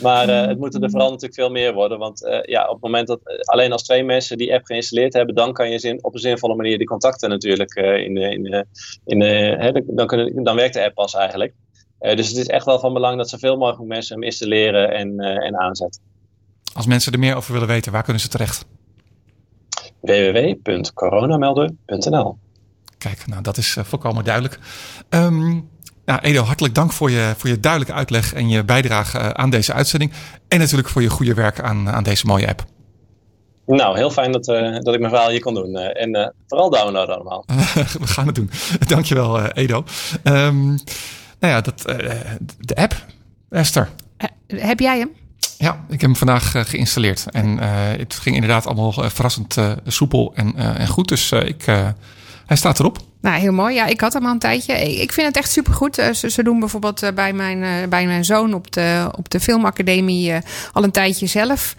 Maar het moeten er vooral natuurlijk veel meer worden. Want ja, op het moment dat alleen als twee mensen die app geïnstalleerd hebben, dan kan je zin, op een zinvolle manier die contacten natuurlijk in, in, in, hè, dan, kunnen, dan werkt de app pas eigenlijk. Dus het is echt wel van belang dat zoveel mogelijk mensen hem installeren en, en aanzetten. Als mensen er meer over willen weten, waar kunnen ze terecht? www.coronamelder.nl Kijk, nou dat is eh, volkomen duidelijk. Ehm nou, Edo, hartelijk dank voor je, voor je duidelijke uitleg en je bijdrage eh, aan deze uitzending. En natuurlijk voor je goede werk aan, aan deze mooie app. Nou, heel fijn dat, eh, dat ik mijn verhaal hier kon doen. Eh, en eh, vooral downloaden allemaal. We gaan het doen. Dankjewel, eh Edo. Ehm nou ja, dat, eh, de app, Esther. Heb jij hem? Ja, ik heb hem vandaag geïnstalleerd. En eh, het ging inderdaad allemaal verrassend eh, soepel en, eh, en goed. Dus ik, eh, hij staat erop. Nou, heel mooi. Ja, ik had hem al een tijdje. Ik vind het echt supergoed. Eh, Ze, ze doen bijvoorbeeld eh, bij mijn, eh, bij mijn zoon op de, op de filmacademie al een tijdje zelf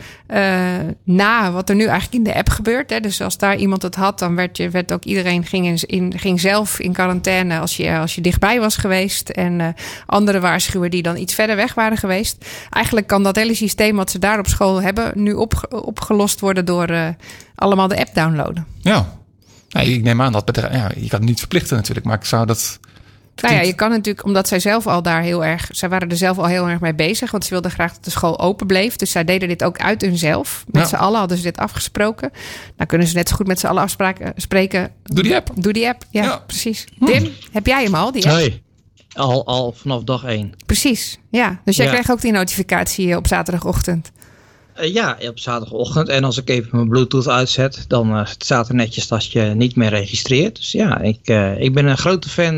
na wat er nu eigenlijk in de app gebeurt. Hè. Dus als daar iemand het had, dan werd, je, werd ook iedereen ging, in, in, ging zelf in quarantaine als je, als je dichtbij was geweest. En eh anderen waarschuwen die dan iets verder weg waren geweest. Eigenlijk kan dat hele systeem wat ze daar op school hebben nu op, opgelost worden door allemaal de app downloaden. Ja. Nee, ik neem aan dat bedrijf. Ja, je kan het niet verplichten natuurlijk, maar ik zou dat. Nou ja, je kan natuurlijk, omdat zij zelf al daar heel erg, zij waren er zelf al heel erg mee bezig, want ze wilden graag dat de school open bleef. Dus zij deden dit ook uit hunzelf. Met Ja. z'n allen hadden ze dit afgesproken. Nou kunnen ze net zo goed met z'n allen afspraken spreken. Doe die app. Doe die app. Ja, Ja. precies. Tim, heb jij hem al? Die app? Nee, al, al vanaf dag één. Precies. Ja. Dus jij Ja. krijgt ook die notificatie eh, op zaterdagochtend. Eh, ja, op zaterdagochtend. En als ik even mijn Bluetooth uitzet, dan eh, staat er netjes dat je niet meer registreert. Dus ja, ik, eh, ik ben een grote fan.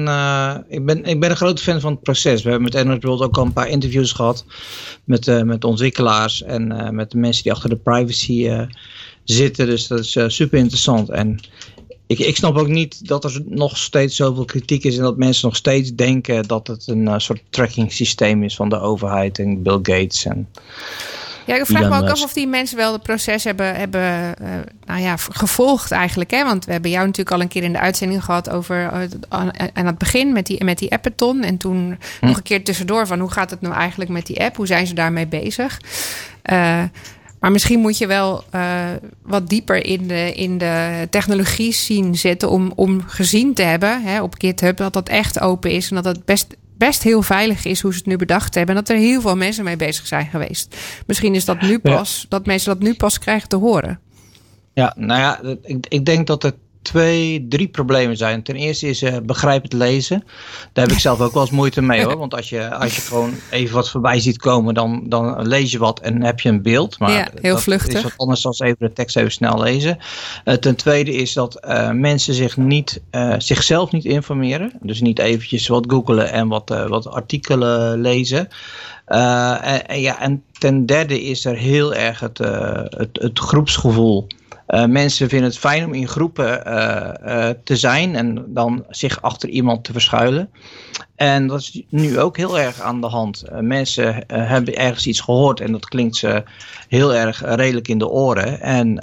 ik, ben, ik ben een grote fan van het proces. We hebben met Android World ook al een paar interviews gehad met, met ontwikkelaars en met de mensen die achter de privacy zitten. Dus dat is super interessant. En ik, ik snap ook niet dat er nog steeds zoveel kritiek is en dat mensen nog steeds denken dat het een soort tracking systeem is van de overheid en Bill Gates. En, Ja, ik vraag me ook af of die mensen wel het proces hebben, hebben eh, nou ja, gevolgd eigenlijk. Hè? Want we hebben jou natuurlijk al een keer in de uitzending gehad over eh, aan, aan het begin met die, met die appathon. En toen Hm. nog een keer tussendoor van hoe gaat het nou eigenlijk met die app? Hoe zijn ze daarmee bezig? Eh, maar misschien moet je wel eh, wat dieper in de, in de technologie zien zitten om, om gezien te hebben hè, op GitHub dat dat echt open is en dat het best, best heel veilig is hoe ze het nu bedacht hebben. En dat er heel veel mensen mee bezig zijn geweest. Misschien is dat nu Ja. pas, dat mensen dat nu pas krijgen te horen. Ja, nou ja, ik, ik denk dat het twee, drie problemen zijn. Ten eerste is uh, begrijp het lezen. Daar heb ik zelf ook wel eens moeite mee hoor. Want als je, als je gewoon even wat voorbij ziet komen, dan, dan lees je wat en heb je een beeld. Maar ja, heel dat vluchtig. is wat anders dan even de tekst even snel lezen. Uh, ten tweede is dat uh, mensen zich niet, zichzelf niet informeren. Dus niet eventjes wat googelen en wat, wat artikelen lezen. En, en, ja, en ten derde is er heel erg het, het, het groepsgevoel. Uh, mensen vinden het fijn om in groepen uh, uh, te zijn en dan zich achter iemand te verschuilen. En dat is nu ook heel erg aan de hand. mensen hebben ergens iets gehoord en dat klinkt ze heel erg redelijk in de oren. En,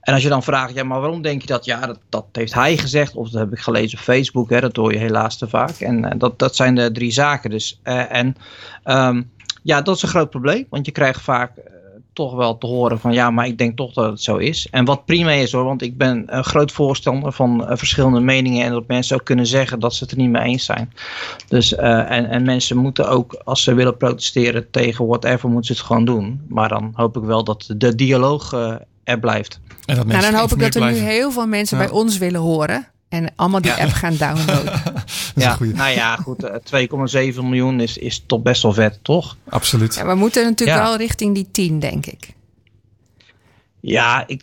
en als je dan vraagt, ja, maar waarom denk je dat? Ja, dat, dat heeft hij gezegd, of dat heb ik gelezen op Facebook, hè, dat hoor je helaas te vaak. En dat, dat zijn de drie zaken. Dus, en um, ja, dat is een groot probleem, want je krijgt vaak toch wel te horen van ja, maar ik denk toch dat het zo is. En wat prima is hoor, want ik ben een groot voorstander van uh, verschillende meningen en dat mensen ook kunnen zeggen dat ze het er niet mee eens zijn. Dus uh, en, en mensen moeten ook, als ze willen protesteren tegen whatever, moeten ze het gewoon doen. Maar dan hoop ik wel dat de dialoog uh, er blijft. En dat nou, dan hoop ik dat er blijven. nu heel veel mensen ja. bij ons willen horen. En allemaal die ja. app gaan downloaden. ja, nou ja, goed. 2,7 miljoen is, is toch best wel vet, toch? Absoluut. Ja, we moeten natuurlijk wel richting die 10, denk ik. Ja, ik,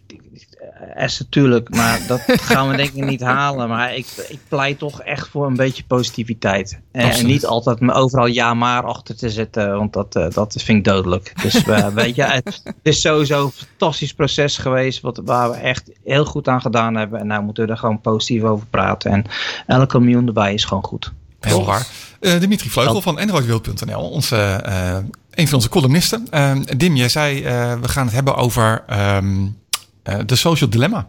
is natuurlijk, maar dat gaan we denk ik niet halen. Maar ik, ik pleit toch echt voor een beetje positiviteit. En, en niet altijd me overal ja maar achter te zetten, want dat, uh, dat vind ik dodelijk. Dus uh, weet je, het, het, is sowieso een fantastisch proces geweest, wat, waar we echt heel goed aan gedaan hebben. En nou moeten we er gewoon positief over praten. En elke miljoen erbij is gewoon goed. Heel waar. Uh, Dimitri Vleugel van androidwild.nl, onze, uh, een van onze columnisten. Uh, Dim, jij zei, we gaan het hebben over um, de social dilemma.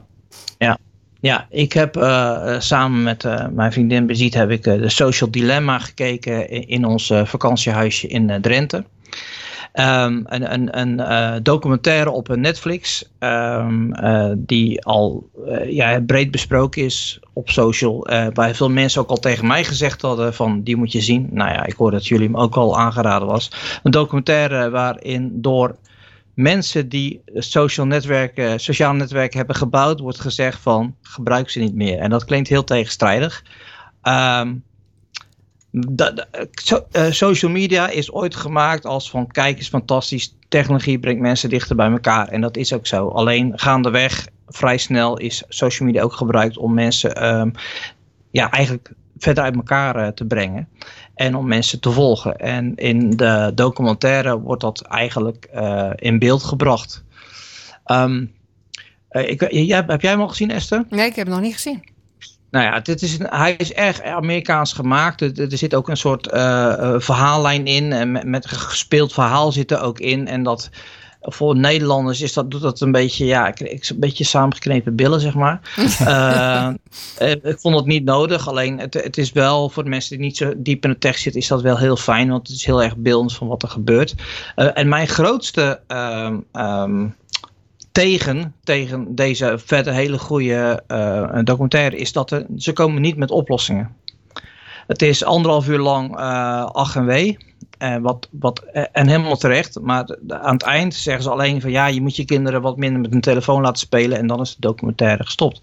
Ja. Ja, ik heb uh, samen met mijn vriendin Bezit heb ik de Social Dilemma gekeken in, ons vakantiehuisje in Drenthe. Um, een een, een documentaire op Netflix um, die al ja, breed besproken is op social. waar veel mensen ook al tegen mij gezegd hadden van die moet je zien. Nou ja, ik hoor dat jullie hem ook al aangeraden was. Een documentaire waarin door mensen die social netwerken, sociaal netwerken hebben gebouwd, wordt gezegd van gebruik ze niet meer. En dat klinkt heel tegenstrijdig. So, uh, social media is ooit gemaakt als van kijk eens fantastisch, technologie brengt mensen dichter bij elkaar. En dat is ook zo. Alleen gaandeweg, vrij snel is social media ook gebruikt om mensen um, ja, eigenlijk verder uit elkaar uh, te brengen en om mensen te volgen. En in de documentaire wordt dat eigenlijk uh, in beeld gebracht. Um, uh, ik, jij, heb jij hem al gezien, Esther? Nee, ik heb hem nog niet gezien. Nou ja, dit is een, hij is erg Amerikaans gemaakt. Er, er zit ook een soort uh, verhaallijn in. En met, met gespeeld verhaal zit er ook in. En dat voor Nederlanders is dat, doet dat een beetje, ja, een beetje samengeknepen billen, zeg maar. uh, ik vond het niet nodig, alleen het, het is wel, voor de mensen die niet zo diep in de tekst zitten, is dat wel heel fijn, want het is heel erg beeldend van wat er gebeurt. Uh, en mijn grootste um, um, tegen, tegen deze verder hele goede uh, documentaire is dat er, ze komen niet met oplossingen. Het is anderhalf uur lang ach en wee. En, wat, wat, en helemaal terecht. Maar aan het eind zeggen ze alleen van ja, je moet je kinderen wat minder met een telefoon laten spelen. En dan is de documentaire gestopt.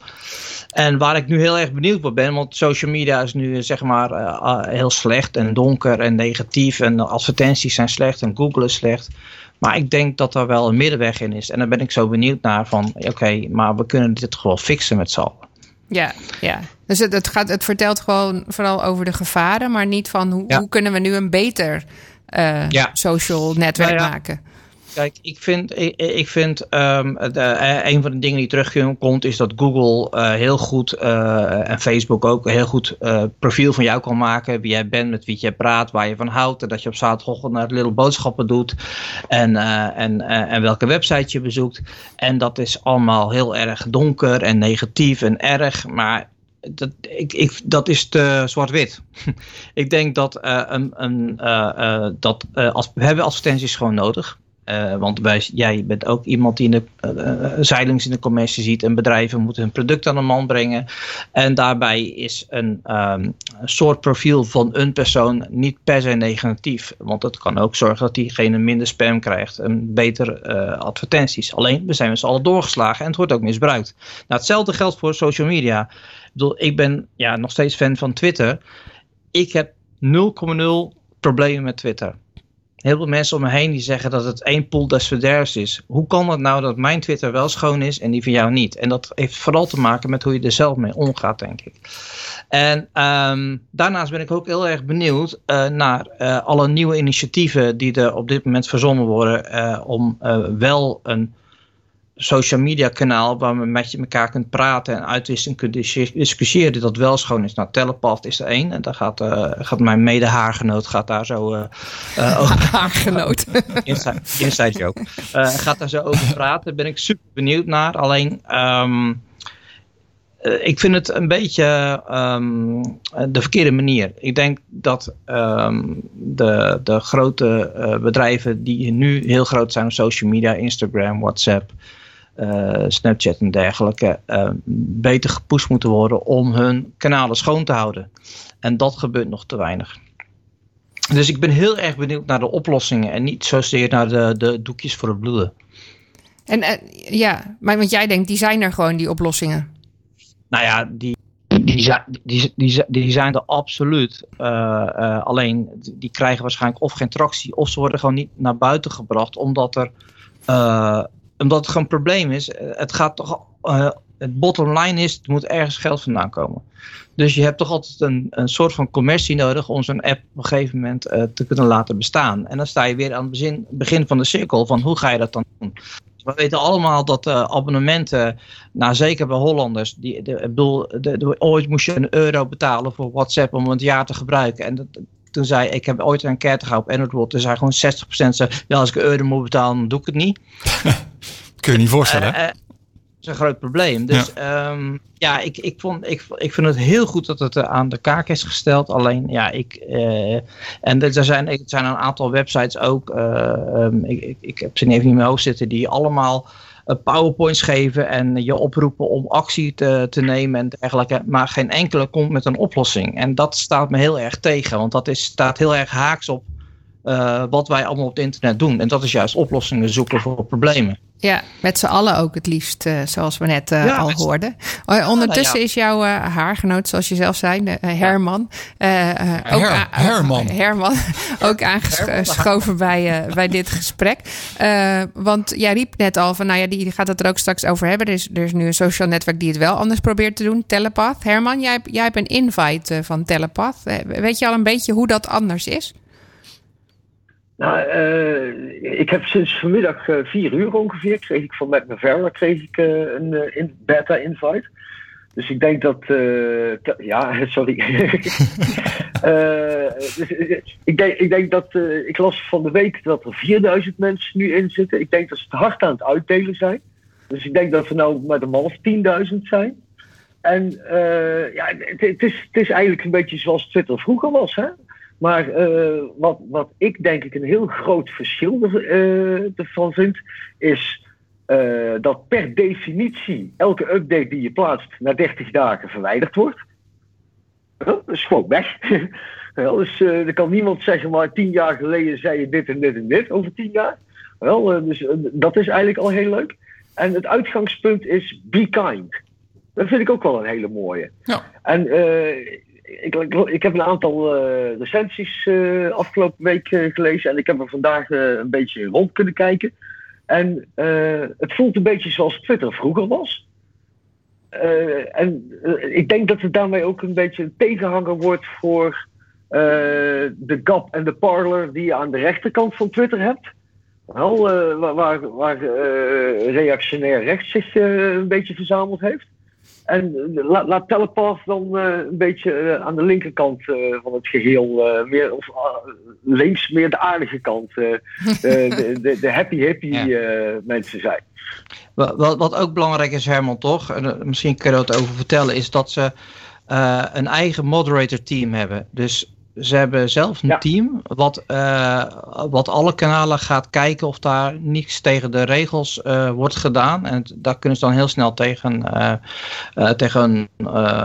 En waar ik nu heel erg benieuwd op ben, want social media is nu zeg maar uh, heel slecht en donker en negatief. En advertenties zijn slecht en Google is slecht. Maar ik denk dat er wel een middenweg in is. En daar ben ik zo benieuwd naar van oké, maar we kunnen dit gewoon fixen met z'n allen. Ja, ja. Dus het, het, gaat, het vertelt gewoon vooral over de gevaren, maar niet van hoe, ja. hoe kunnen we nu een beter uh, ja. social netwerk nou ja. maken. Kijk, ik vind, ik, vind um, de, een van de dingen die terugkomt is dat Google uh, heel goed uh, en Facebook ook heel goed profiel van jou kan maken. Wie jij bent, met wie jij praat, waar je van houdt. En dat je op zaterdagochtend naar Little Boodschappen doet. En, en, en welke website je bezoekt. En dat is allemaal heel erg donker en negatief en erg. Maar dat, ik, ik, dat is te zwart-wit. ik denk dat, een, een, dat als, we hebben advertenties gewoon nodig. Uh, want jij bent ook iemand die in de uh, zeilings in de commercie ziet en bedrijven moeten hun product aan de man brengen. En daarbij is een, een, soort profiel van een persoon niet per se negatief. Want dat kan ook zorgen dat diegene minder spam krijgt en beter uh, advertenties. Alleen, we zijn met z'n allen doorgeslagen en het wordt ook misbruikt. Nou, hetzelfde geldt voor social media. Ik bedoel, ik ben ja, nog steeds fan van Twitter. Ik heb 0,0 problemen met Twitter heel veel mensen om me heen die zeggen dat het één pool des verderfs is. Hoe kan het nou dat mijn Twitter wel schoon is en die van jou niet? En dat heeft vooral te maken met hoe je er zelf mee omgaat, denk ik. En um, daarnaast ben ik ook heel erg benieuwd uh, naar uh, alle nieuwe initiatieven die er op dit moment verzonnen worden uh, om wel een social media kanaal waar we met je elkaar kunt praten en uitwisselen kunt discussiëren dat wel schoon is. Nou, Telepath is er één en daar gaat, uh, gaat mijn mede haargenoot gaat daar zo uh, over. Haargenoot. inside, inside joke. gaat daar zo over praten. Daar ben ik super benieuwd naar. Alleen, um, ik vind het een beetje um, de verkeerde manier. Ik denk dat um, de, de grote bedrijven die nu heel groot zijn op social media, Instagram, WhatsApp, uh, Snapchat en dergelijke uh, beter gepusht moeten worden om hun kanalen schoon te houden. En dat gebeurt nog te weinig. Dus ik ben heel erg benieuwd naar de oplossingen en niet zozeer naar de, de doekjes voor het bloeden. En uh, ja, maar want jij denkt, die zijn er gewoon, die oplossingen. Nou ja, die, die, zijn, die, die, die zijn er absoluut. Uh, uh, alleen die krijgen waarschijnlijk of geen tractie, of ze worden gewoon niet naar buiten gebracht, omdat er uh, omdat het gewoon een probleem is. Eh, het gaat toch. Uh, het bottom line is, er moet ergens geld vandaan komen. Dus je hebt toch altijd een, een soort van commercie nodig om zo'n app op een gegeven moment uh, te kunnen laten bestaan. En dan sta je weer aan het begin, van de cirkel van hoe ga je dat dan doen. We weten allemaal dat abonnementen, nou zeker bij Hollanders, die, de, ik bedoel, de, de, ooit moest je een euro betalen voor WhatsApp om het jaar te gebruiken. En dat, toen zei ik heb ooit een enquête gehad op Android. Toen zei gewoon 60% zei, ja als ik een euro moet betalen, dan doe ik het niet. Kun je niet voorstellen, uh, uh, dat is een groot probleem. Dus ja, um, ja ik, ik, vond, ik, ik vind het heel goed dat het aan de kaak is gesteld. Alleen, ja, ik. Uh, en er zijn, er zijn een aantal websites ook. Um, ik, ik, ik heb ze even niet meer hoofd zitten. Die allemaal PowerPoints geven en je oproepen om actie te, te nemen en dergelijke. Maar geen enkele komt met een oplossing. En dat staat me heel erg tegen. Want dat is, staat heel erg haaks op uh, wat wij allemaal op het internet doen. En dat is juist oplossingen zoeken voor problemen. Ja, met z'n allen ook het liefst, uh, zoals we net uh, ja, al hoorden. Uh, ondertussen ja. is jouw haargenoot, zoals je zelf zei, Herman. Her ook Herman. Herman, ook aangeschoven bij, bij dit gesprek. want jij riep net al van, nou ja, die gaat het er ook straks over hebben. Er is, er is nu een social netwerk die het wel anders probeert te doen, Telepath. Herman, jij, jij hebt een invite van Telepath. weet je al een beetje hoe dat anders is? Nou, uh, ik heb sinds vanmiddag uh, vier uur ongeveer, kreeg ik van Matt Navarra kreeg ik, uh, een in beta-invite. Dus ik denk dat, ja, sorry. dus, ik, denk, ik denk dat, ik las van de week dat er 4000 mensen nu in zitten. Ik denk dat ze het hard aan het uitdelen zijn. Dus ik denk dat we nou met een half 10.000 zijn. En ja, het, het, is, het is eigenlijk een beetje zoals Twitter vroeger was, hè. Maar uh, wat, wat ik denk ik een heel groot verschil uh, ervan vind, is uh, dat per definitie elke update die je plaatst na 30 dagen verwijderd wordt. Dat is gewoon weg. Wel, dus er kan niemand zeggen, maar tien jaar geleden zei je dit en dit en dit over tien jaar. Wel, dus dat is eigenlijk al heel leuk. En het uitgangspunt is be kind. Dat vind ik ook wel een hele mooie. Ja. En ik, ik, heb een aantal uh, recensies uh, afgelopen week uh, gelezen en ik heb er vandaag een beetje rond kunnen kijken. En het voelt een beetje zoals Twitter vroeger was. en ik denk dat het daarmee ook een beetje een tegenhanger wordt voor de Gap en de Parler die je aan de rechterkant van Twitter hebt. Wel, waar, waar, waar reactionair rechts zich een beetje verzameld heeft. En eh, laat, laat Telepath dan uh, een beetje uh, aan de linkerkant uh, van het geheel, meer, of links meer de aardige kant, de, de, de, happy happy ja. mensen zijn. Wat, wat ook belangrijk is, Herman, toch? En, misschien kun je dat over vertellen, is dat ze een eigen moderator team hebben. Dus ze hebben zelf een Ja. team wat, eh, wat alle kanalen gaat kijken of daar niets tegen de regels eh, wordt gedaan. En daar kunnen ze dan heel snel tegen, eh, tegen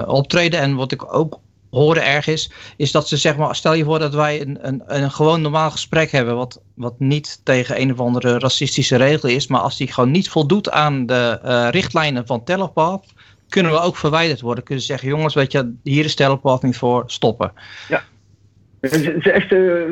optreden. En wat ik ook hoorde erg is, is dat ze zeg maar, stel je voor dat wij een, een, een gewoon normaal gesprek hebben, wat, wat niet tegen een of andere racistische regel is, maar als die gewoon niet voldoet aan de richtlijnen van Telepath, kunnen we ook verwijderd worden. Kunnen ze zeggen, jongens, weet je, hier is Telepath niet voor, stoppen. Is, het is echt, eh,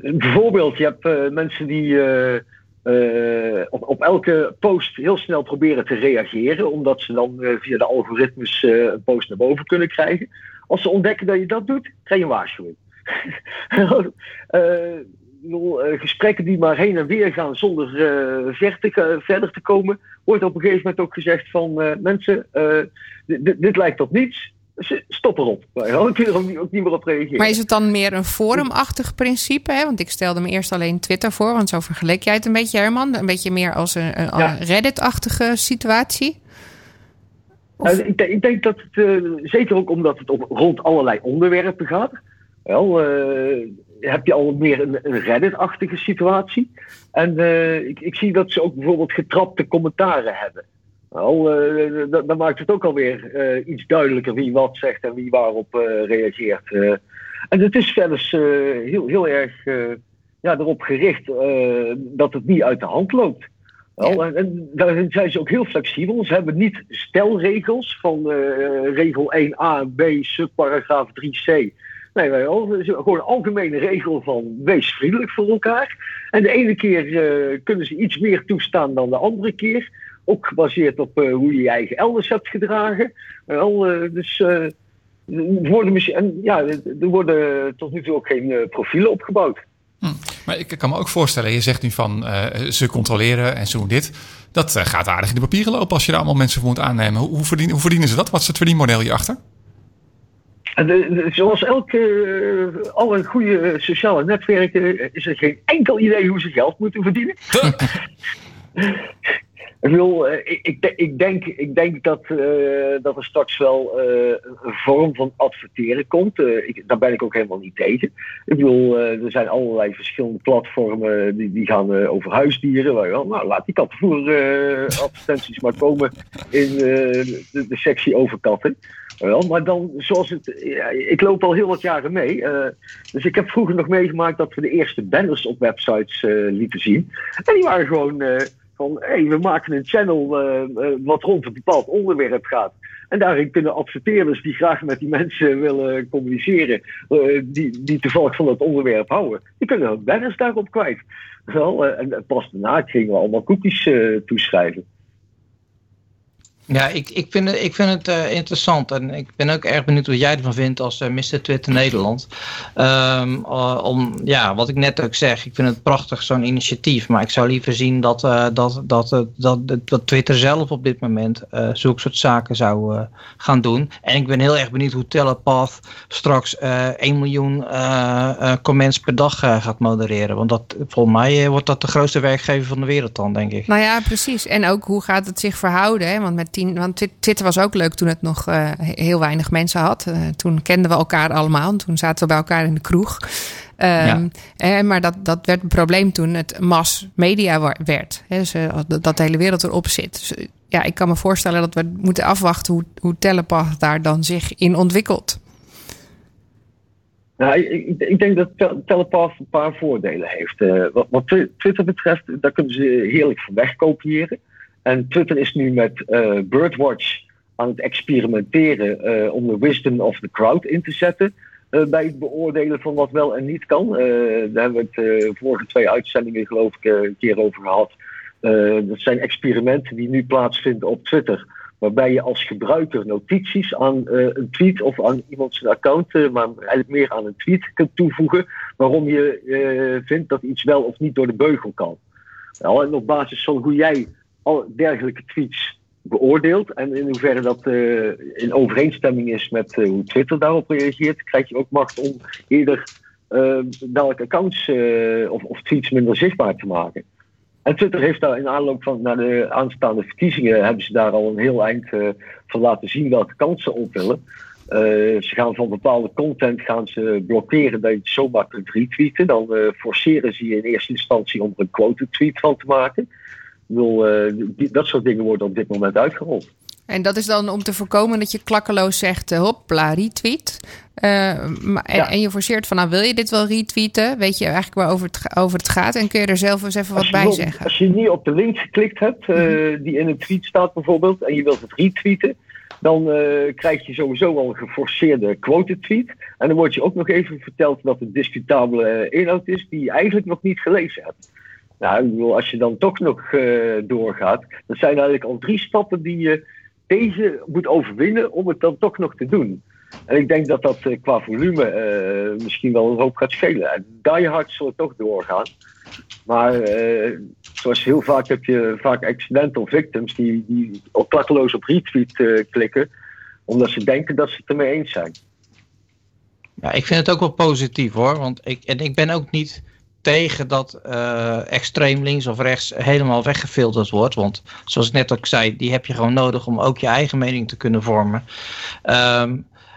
bijvoorbeeld, je hebt eh, mensen die eh, eh, op, op elke post heel snel proberen te reageren, omdat ze dan eh, via de algoritmes eh, een post naar boven kunnen krijgen. Als ze ontdekken dat je dat doet, krijg je een waarschuwing. Eh, eh, gesprekken die maar heen en weer gaan zonder eh, verder te komen, wordt op een gegeven moment ook gezegd van eh, mensen, eh, dit, lijkt op niets, stop erop. Dan kun je er ook niet, meer op reageren. Maar is het dan meer een forumachtig principe? Hè? Want ik stelde me eerst alleen Twitter voor, want zo vergeleek jij het een beetje, Herman. Een beetje meer als een, een Ja. Reddit-achtige situatie. Nou, ik, denk, ik denk dat het, eh, zeker ook omdat het op, rond allerlei onderwerpen gaat, wel, eh, heb je al meer een, een Reddit-achtige situatie. En eh, ik, ik zie dat ze ook bijvoorbeeld getrapte commentaren hebben. Wel, eh, dat, dan maakt het ook alweer eh iets duidelijker wie wat zegt en wie waarop eh, reageert. eh. en het is eh, heel, heel erg eh, ja, erop gericht eh, dat het niet uit de hand loopt. Wel, en, en daarin zijn ze ook heel flexibel. Ze hebben niet stelregels van eh, regel 1a, b, subparagraaf 3c. Nee, wij gewoon een algemene regel van wees vriendelijk voor elkaar. En de ene keer eh, kunnen ze iets meer toestaan dan de andere keer. Ook gebaseerd op eh, hoe je je eigen elders hebt gedragen. Wel, eh, dus eh, er worden, en, ja, er worden tot nu toe ook geen profielen opgebouwd. Maar ik kan me ook voorstellen, je zegt nu van ze controleren en ze doen dit. Dat gaat aardig in de papieren lopen als je daar allemaal mensen voor moet aannemen. Hoe, hoe, verdienen, hoe verdienen ze dat? Wat is het verdienmodel hierachter? De- de- zoals elke, eh, alle goede sociale netwerken is er geen enkel idee hoe ze geld moeten verdienen. Ik, bedoel, eh, ik, ik, de- ik, denk, ik denk dat, eh, dat er straks wel eh, een vorm van adverteren komt. Ik, daar ben ik ook helemaal niet tegen. Ik bedoel, er zijn allerlei verschillende platformen die, die gaan over huisdieren. Waar nou, laat die kattenvoer advertenties maar komen in de, de sectie over katten. Wel, maar dan, zoals het. Ja, ik loop al heel wat jaren mee. dus ik heb vroeger nog meegemaakt dat we de eerste banners op websites eh, lieten zien. En die waren gewoon van: hé, hey, we maken een channel eh, eh, wat rond een bepaald onderwerp gaat. En daarin kunnen adverteerders die graag met die mensen willen communiceren, eh, die, die toevallig van dat onderwerp houden, die kunnen hun banners daarop kwijt. Wel, en pas daarna gingen we allemaal cookies toeschrijven. Ja, ik, ik vind het, ik vind het eh, interessant en ik ben ook erg benieuwd wat jij ervan vindt als eh, Mr. Twitter Nederland. Ehm, eh, om, ja, wat ik net ook zeg, ik vind het prachtig zo'n initiatief, maar ik zou liever zien dat, dat, dat, dat, dat, Twitter zelf op dit moment zulke soort zaken zou gaan doen. En ik ben heel erg benieuwd hoe Telepath straks eh 1 miljoen comments per dag gaat modereren, want dat, volgens mij wordt dat de grootste werkgever van de wereld dan, denk ik. Nou ja, precies. En ook hoe gaat het zich verhouden? Hè? Want, met tien, want Twi- Twitter was ook leuk toen het nog eh, he- heel weinig mensen had. Eh, toen kenden we elkaar allemaal. En toen zaten we bij elkaar in de kroeg. Ehm, eh, maar dat, dat werd een probleem toen het mass media werd. Hè? Dus, dat, dat de hele wereld erop zit. Dus, eh, ja, ik kan me voorstellen dat we moeten afwachten hoe, hoe Telepath daar dan zich in ontwikkelt. Nou, ik, ik, ik denk dat Tel- Telepath een paar voordelen heeft. Eh, wat, wat Twi- Twitter betreft, daar kunnen ze heerlijk van wegkopiëren. En Twitter is nu met eh, Birdwatch aan het experimenteren eh, om de wisdom of the crowd in te zetten. eh, bij het beoordelen van wat wel en niet kan. Daar hebben we het eh, vorige twee uitzendingen geloof ik een keer over gehad. Eh, dat zijn experimenten die nu plaatsvinden op Twitter. Waarbij je als gebruiker notities aan een tweet of aan iemand zijn account, maar eigenlijk meer aan een tweet kunt toevoegen. Waarom je vindt dat iets wel of niet door de beugel kan. Nou, en op basis van hoe jij dergelijke tweets beoordeelt en in hoeverre dat eh, in overeenstemming is met eh, hoe Twitter daarop reageert, krijg je ook macht om eerder eh welke accounts of, of tweets minder zichtbaar te maken. En Twitter heeft daar in aanloop van naar de aanstaande verkiezingen hebben ze daar al een heel eind van laten zien welke kansen op willen. Ze gaan van bepaalde content gaan ze blokkeren dat je het zomaar kunt retweeten. Dan forceren ze je in eerste instantie om er een quote tweet van te maken. Bedoel, eh, die- dat soort dingen worden op dit moment uitgerold. En dat is dan om te voorkomen dat je klakkeloos zegt, eh, hopla, retweet. Eh, maar, en, Ja. en je forceert van, nou wil je dit wel retweeten? Weet je eigenlijk waarover het, over het gaat? En kun je er zelf eens even wat bij zeggen? als je niet op de link geklikt hebt, eh, die in een tweet staat bijvoorbeeld, en je wilt het retweeten, dan eh, krijg je sowieso al een geforceerde quote tweet. En dan wordt je ook nog even verteld dat het discutabele inhoud is die je eigenlijk nog niet gelezen hebt. Nou, ik als je dan toch nog eh, doorgaat, dat zijn eigenlijk al drie stappen die je tegen moet overwinnen om het dan toch nog te doen. En ik denk dat dat eh, qua volume eh, misschien wel een hoop gaat schelen. En die hard toch doorgaan. Maar zoals heel vaak heb je vaak accidental victims die, die op klakkeloos op retweet klikken, omdat ze denken dat ze het ermee eens zijn. Ja, ik vind het ook wel positief hoor. Want ik, en ik ben ook niet tegen dat eh, extreem links of rechts helemaal weggefilterd wordt. Want zoals ik net ook zei, die heb je gewoon nodig om ook je eigen mening te kunnen vormen. Ehm,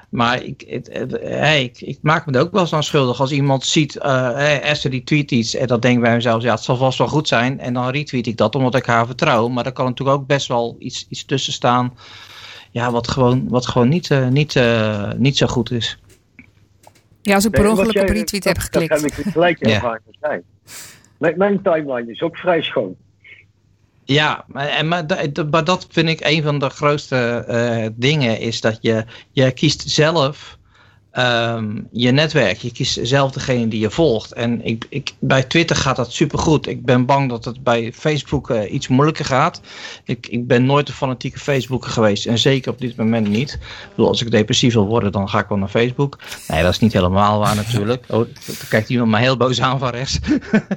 maar ik, het, hey, ik, ik maak me er ook wel eens aan schuldig als iemand ziet, eh hey, Esther die tweet iets en dan denk ik bij mezelf, ja het zal vast wel goed zijn. En dan retweet ik dat omdat ik haar vertrouw. Maar er kan natuurlijk ook best wel iets, iets tussen staan ja, wat gewoon, wat gewoon niet, eh, niet, eh, niet zo goed is. Ja, als ik per ongeluk op retweet heb geklikt. Dat heb ik gelijk zijn. Mijn, timeline is ook vrij schoon. Ja, maar, en, maar, maar dat vind ik een van de grootste eh, dingen is dat je, je kiest zelf ehm, je netwerk. Je kiest zelf degene die je volgt. En ik, ik, bij Twitter gaat dat supergoed. Ik ben bang dat het bij Facebook eh, iets moeilijker gaat. Ik, ik ben nooit een fanatieke Facebooker geweest. En zeker op dit moment niet. Ik bedoel, als ik depressief wil worden, dan ga ik wel naar Facebook. Nee, dat is niet helemaal waar natuurlijk. Oh, dan kijkt iemand mij heel boos aan van rechts.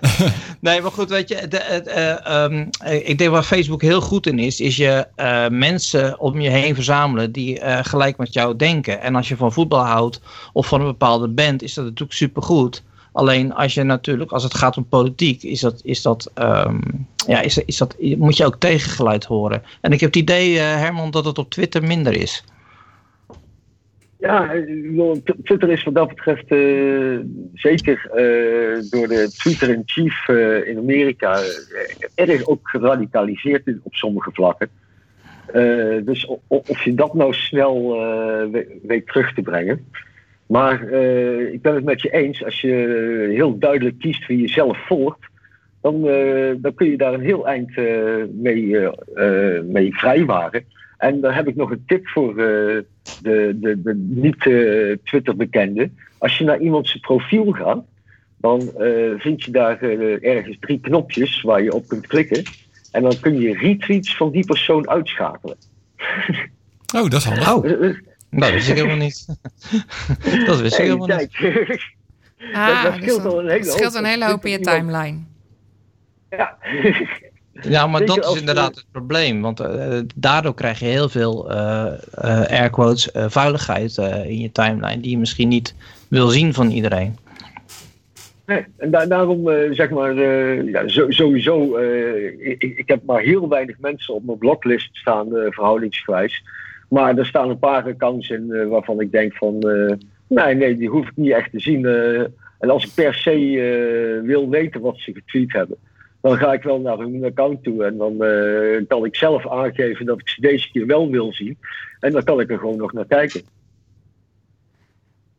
nee, maar goed, weet je, de, eh, ehm, eh, ik denk waar Facebook heel goed in is, is je eh, mensen om je heen verzamelen die gelijk met jou denken. En als je van voetbal houdt of van een bepaalde band, is dat natuurlijk supergoed. Alleen als je natuurlijk, als het gaat om politiek, is dat, is dat, ehm, ja, is, is dat, moet je ook tegengeluid horen. En ik heb het idee, eh, Herman, dat het op Twitter minder is. Ja, Twitter is wat dat betreft eh, zeker eh, door de Twitter-in-chief in Amerika erg ook geradicaliseerd op sommige vlakken. Dus of je dat nou snel we- weet terug te brengen. Maar eh, ik ben het met je eens, als je heel duidelijk kiest wie je zelf volgt, dan, eh, dan kun je daar een heel eind eh, mee, mee vrijwaren. En daar heb ik nog een tip voor eh, de, de, de niet-Twitter-bekende. Als je naar iemand zijn profiel gaat, dan eh, vind je daar ergens drie knopjes waar je op kunt klikken. En dan kun je retweets van die persoon uitschakelen. Oh, dat is handig. Oh, dat wist ik helemaal niet. dat wist ik helemaal niet. Ah, dat dus scheelt al een hele het scheelt hoop. een hele hoop in je timeline. ja. Ja, maar dat is als, inderdaad het probleem. Want eh, daardoor krijg je heel veel uh, uh, air quotes uh, vuiligheid uh, in je timeline. Die je misschien niet wil zien van iedereen. Nee, en da daarom uh, zeg maar, uh, ja, sowieso, uh, ik, ik, heb maar heel weinig mensen op mijn bloklist staan, verhoudingsgewijs. Maar er staan een paar accounts in waarvan ik denk van, nee, nee, die hoef ik niet echt te zien. en als ik per se wil weten wat ze getweet hebben, dan ga ik wel naar hun account toe. En dan kan ik zelf aangeven dat ik ze deze keer wel wil zien. En dan kan ik er gewoon nog naar kijken.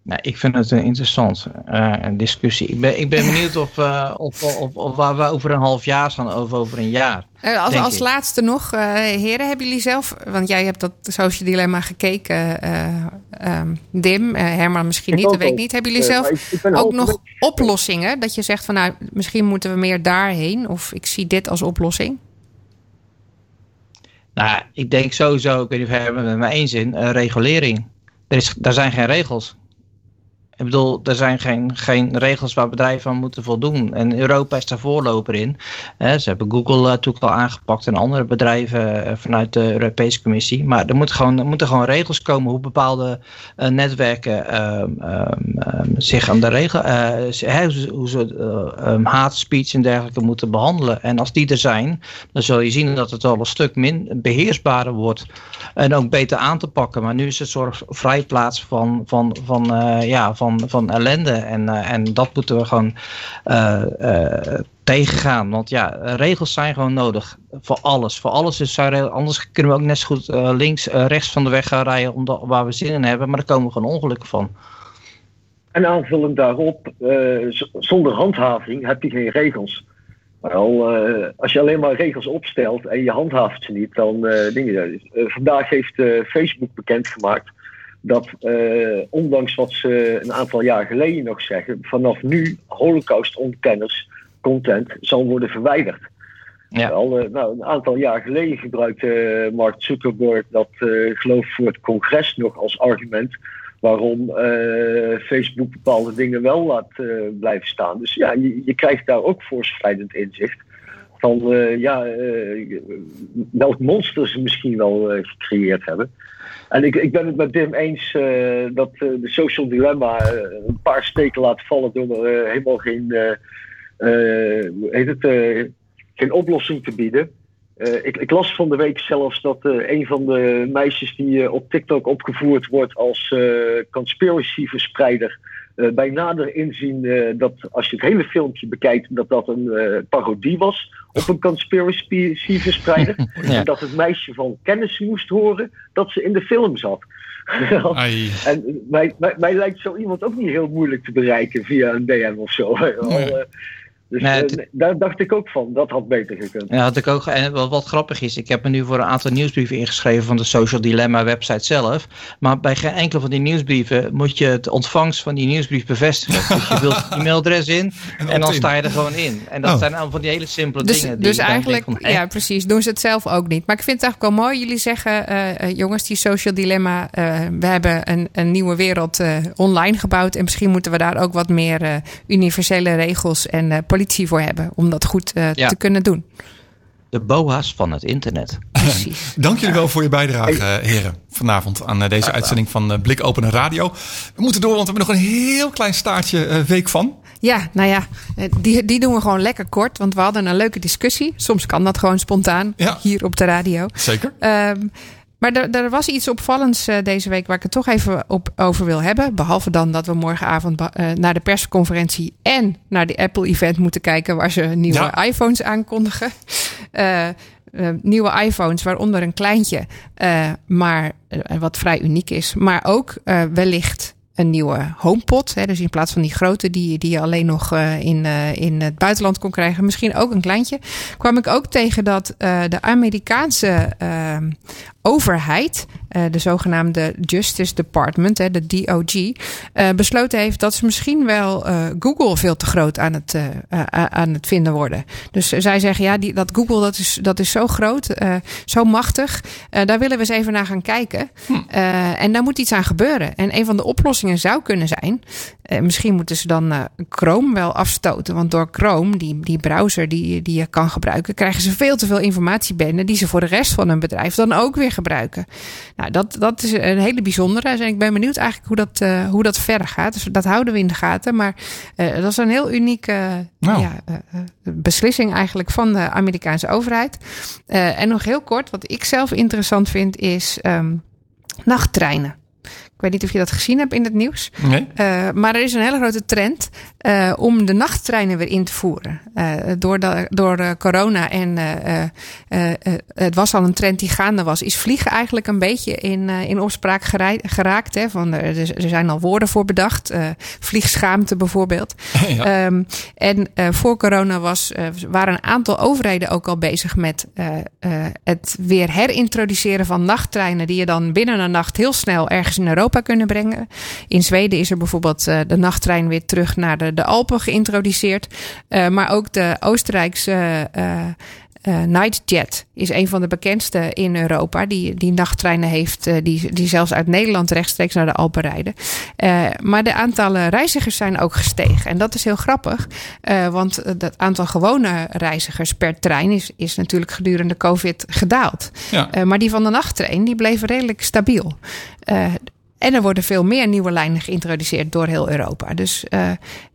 Nou, ik vind het een interessant uh, discussie. Ik ben, ik ben benieuwd of, uh, of, of, of, waar we over een half jaar staan of over een jaar. Uh, als als laatste nog, uh, heren, hebben jullie zelf, want jij hebt dat Social Dilemma gekeken, um, Dim, Herman misschien niet, dat weet ik niet. Hebben jullie zelf ik, ik ook nog oplossingen? Dat je zegt van nou, misschien moeten we meer daarheen of ik zie dit als oplossing? Nou, ik denk sowieso, ik weet niet of Herman het met me eens in, regulering. Er, is, er zijn geen regels. Ik bedoel, er zijn geen, geen regels waar bedrijven aan moeten voldoen. En Europa is daar voorloper in. ze hebben Google natuurlijk al aangepakt en andere bedrijven vanuit de Europese Commissie. Maar er, moet gewoon, er moeten gewoon regels komen hoe bepaalde netwerken ehm, ehm, ehm, zich aan de regels, hoe ze hate speech en dergelijke moeten behandelen. En als die er zijn, dan zul je zien dat het al een stuk min beheersbaarder wordt en ook beter aan te pakken. Maar nu is het soort vrijplaats van, van, van, uh, ja, van, van ellende. En, uh, en dat moeten we gewoon uh, tegengaan. Want ja, regels zijn gewoon nodig voor alles. Voor alles is anders kunnen we ook net zo goed links, rechts van de weg gaan rijden omdat, waar we zin in hebben. Maar daar komen gewoon ongelukken van. En aanvullend daarop, zonder handhaving heb je geen regels. Wel, als je alleen maar regels opstelt en je handhaaft ze niet, dan uh, dingen. Vandaag heeft Facebook bekendgemaakt dat ondanks wat ze een aantal jaar geleden nog zeggen, vanaf nu Holocaust-ontkenners content zal worden verwijderd. Ja. Wel, nou, een aantal jaar geleden gebruikte Mark Zuckerberg dat, geloof voor het congres nog als argument waarom uh, Facebook bepaalde dingen wel laat uh, blijven staan. Dus ja, je, je krijgt daar ook voorschrijdend inzicht van uh, ja, welk monster ze misschien wel gecreëerd hebben. En ik, ik ben het met Dim eens dat de social dilemma een paar steken laat vallen door helemaal geen, heet het, geen oplossing te bieden. Ik, ik, las van de week zelfs dat een van de meisjes die op TikTok opgevoerd wordt als conspiracy-verspreider, bij nader inzien dat als je het hele filmpje bekijkt, dat dat een parodie was op een conspiracy-verspreider. ja. En dat het meisje van kennis moest horen dat ze in de film zat. en mij, mij, mij, lijkt zo iemand ook niet heel moeilijk te bereiken via een DM of zo. Dus nee, uh, daar dacht ik ook van, dat had beter gekund. Ja, had ik ook. En wat, wat grappig is, ik heb me nu voor een aantal nieuwsbrieven ingeschreven van de Social Dilemma website zelf. Maar bij geen enkele van die nieuwsbrieven moet je het ontvangst van die nieuwsbrief bevestigen. dus je wilt je e-mailadres in en, dan sta je er gewoon in. En dat oh. zijn allemaal van die hele simpele dus, dingen. Die dus eigenlijk, ja precies, doen ze het zelf ook niet. Maar ik vind het eigenlijk wel mooi. Jullie zeggen, uh, jongens, die Social Dilemma, uh, we hebben een, een nieuwe wereld online gebouwd. En misschien moeten we daar ook wat meer universele regels en politiek voor hebben om dat goed uh, te kunnen doen. De boa's van het internet. Precies. Dank jullie wel voor je bijdrage, heren, vanavond aan uh, deze uitzending van Blik Open Radio. We moeten door, want we hebben nog een heel klein staartje week van. Ja, nou ja, die, die doen we gewoon lekker kort. Want we hadden een leuke discussie. Soms kan dat gewoon spontaan ja. hier op de radio. Zeker. Um, maar er, er, was iets opvallends uh, deze week waar ik het toch even op, over wil hebben. Behalve dan dat we morgenavond uh, naar de persconferentie en naar de Apple-event moeten kijken waar ze nieuwe ja. iPhones aankondigen. Uh, nieuwe iPhones, waaronder een kleintje, maar wat vrij uniek is. Maar ook wellicht een nieuwe HomePod. Hè, dus in plaats van die grote die, die je alleen nog uh, in, uh, in het buitenland kon krijgen, misschien ook een kleintje. Kwam ik ook tegen dat uh, de Amerikaanse overheid, de zogenaamde Justice Department, de DOG, besloten heeft dat ze misschien wel Google veel te groot aan het, aan het vinden worden. Dus zij zeggen ja, die, dat Google dat is, dat is zo groot, zo machtig. daar willen we eens even naar gaan kijken. Hm. en daar moet iets aan gebeuren. En een van de oplossingen zou kunnen zijn. Misschien moeten ze dan Chrome wel afstoten. Want door Chrome, die, die browser die, die je kan gebruiken, krijgen ze veel te veel informatie binnen die ze voor de rest van hun bedrijf dan ook weer gebruiken. Nou, dat, dat is een hele bijzondere. En ik ben benieuwd eigenlijk hoe dat, uh, hoe dat verder gaat. Dus dat houden we in de gaten. Maar dat is een heel unieke nou. ja, beslissing eigenlijk van de Amerikaanse overheid. en nog heel kort, wat ik zelf interessant vind, is um, nachttreinen. Ik weet niet of je dat gezien hebt in het nieuws. Nee. Uh, maar er is een hele grote trend uh, om de nachttreinen weer in te voeren. Uh, door de, door corona en het was al een trend die gaande was, is vliegen eigenlijk een beetje in, in opspraak geraakt. Hè, van, er, er zijn al woorden voor bedacht. vliegschaamte bijvoorbeeld. Ja. Um, en voor corona was, waren een aantal overheden ook al bezig met het weer herintroduceren van nachttreinen. Die je dan binnen een nacht heel snel ergens in Europa kunnen brengen. In Zweden is er bijvoorbeeld uh, de nachttrein weer terug naar de, de Alpen geïntroduceerd. Uh, maar ook de Oostenrijkse uh, Uh, Nightjet is een van de bekendste in Europa. Die, die nachttreinen heeft, uh, die, die zelfs uit Nederland rechtstreeks naar de Alpen rijden. Uh, maar de aantallen reizigers zijn ook gestegen. En dat is heel grappig. want het aantal gewone reizigers per trein is, is natuurlijk gedurende COVID gedaald. Ja. maar die van de nachttrein die bleven redelijk stabiel. En er worden veel meer nieuwe lijnen geïntroduceerd door heel Europa. Dus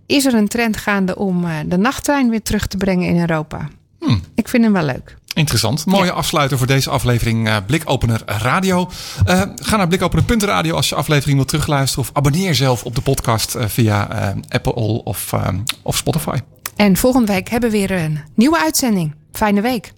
is er een trend gaande om de nachttrein weer terug te brengen in Europa? Hmm. Ik vind hem wel leuk. Interessant. Mooie ja. afsluiter voor deze aflevering uh, Blikopener Radio. Uh, ga naar blikopener.radio als je aflevering wilt terugluisteren. Of abonneer jezelf op de podcast uh, via Apple of, of Spotify. En volgende week hebben we weer een nieuwe uitzending. Fijne week.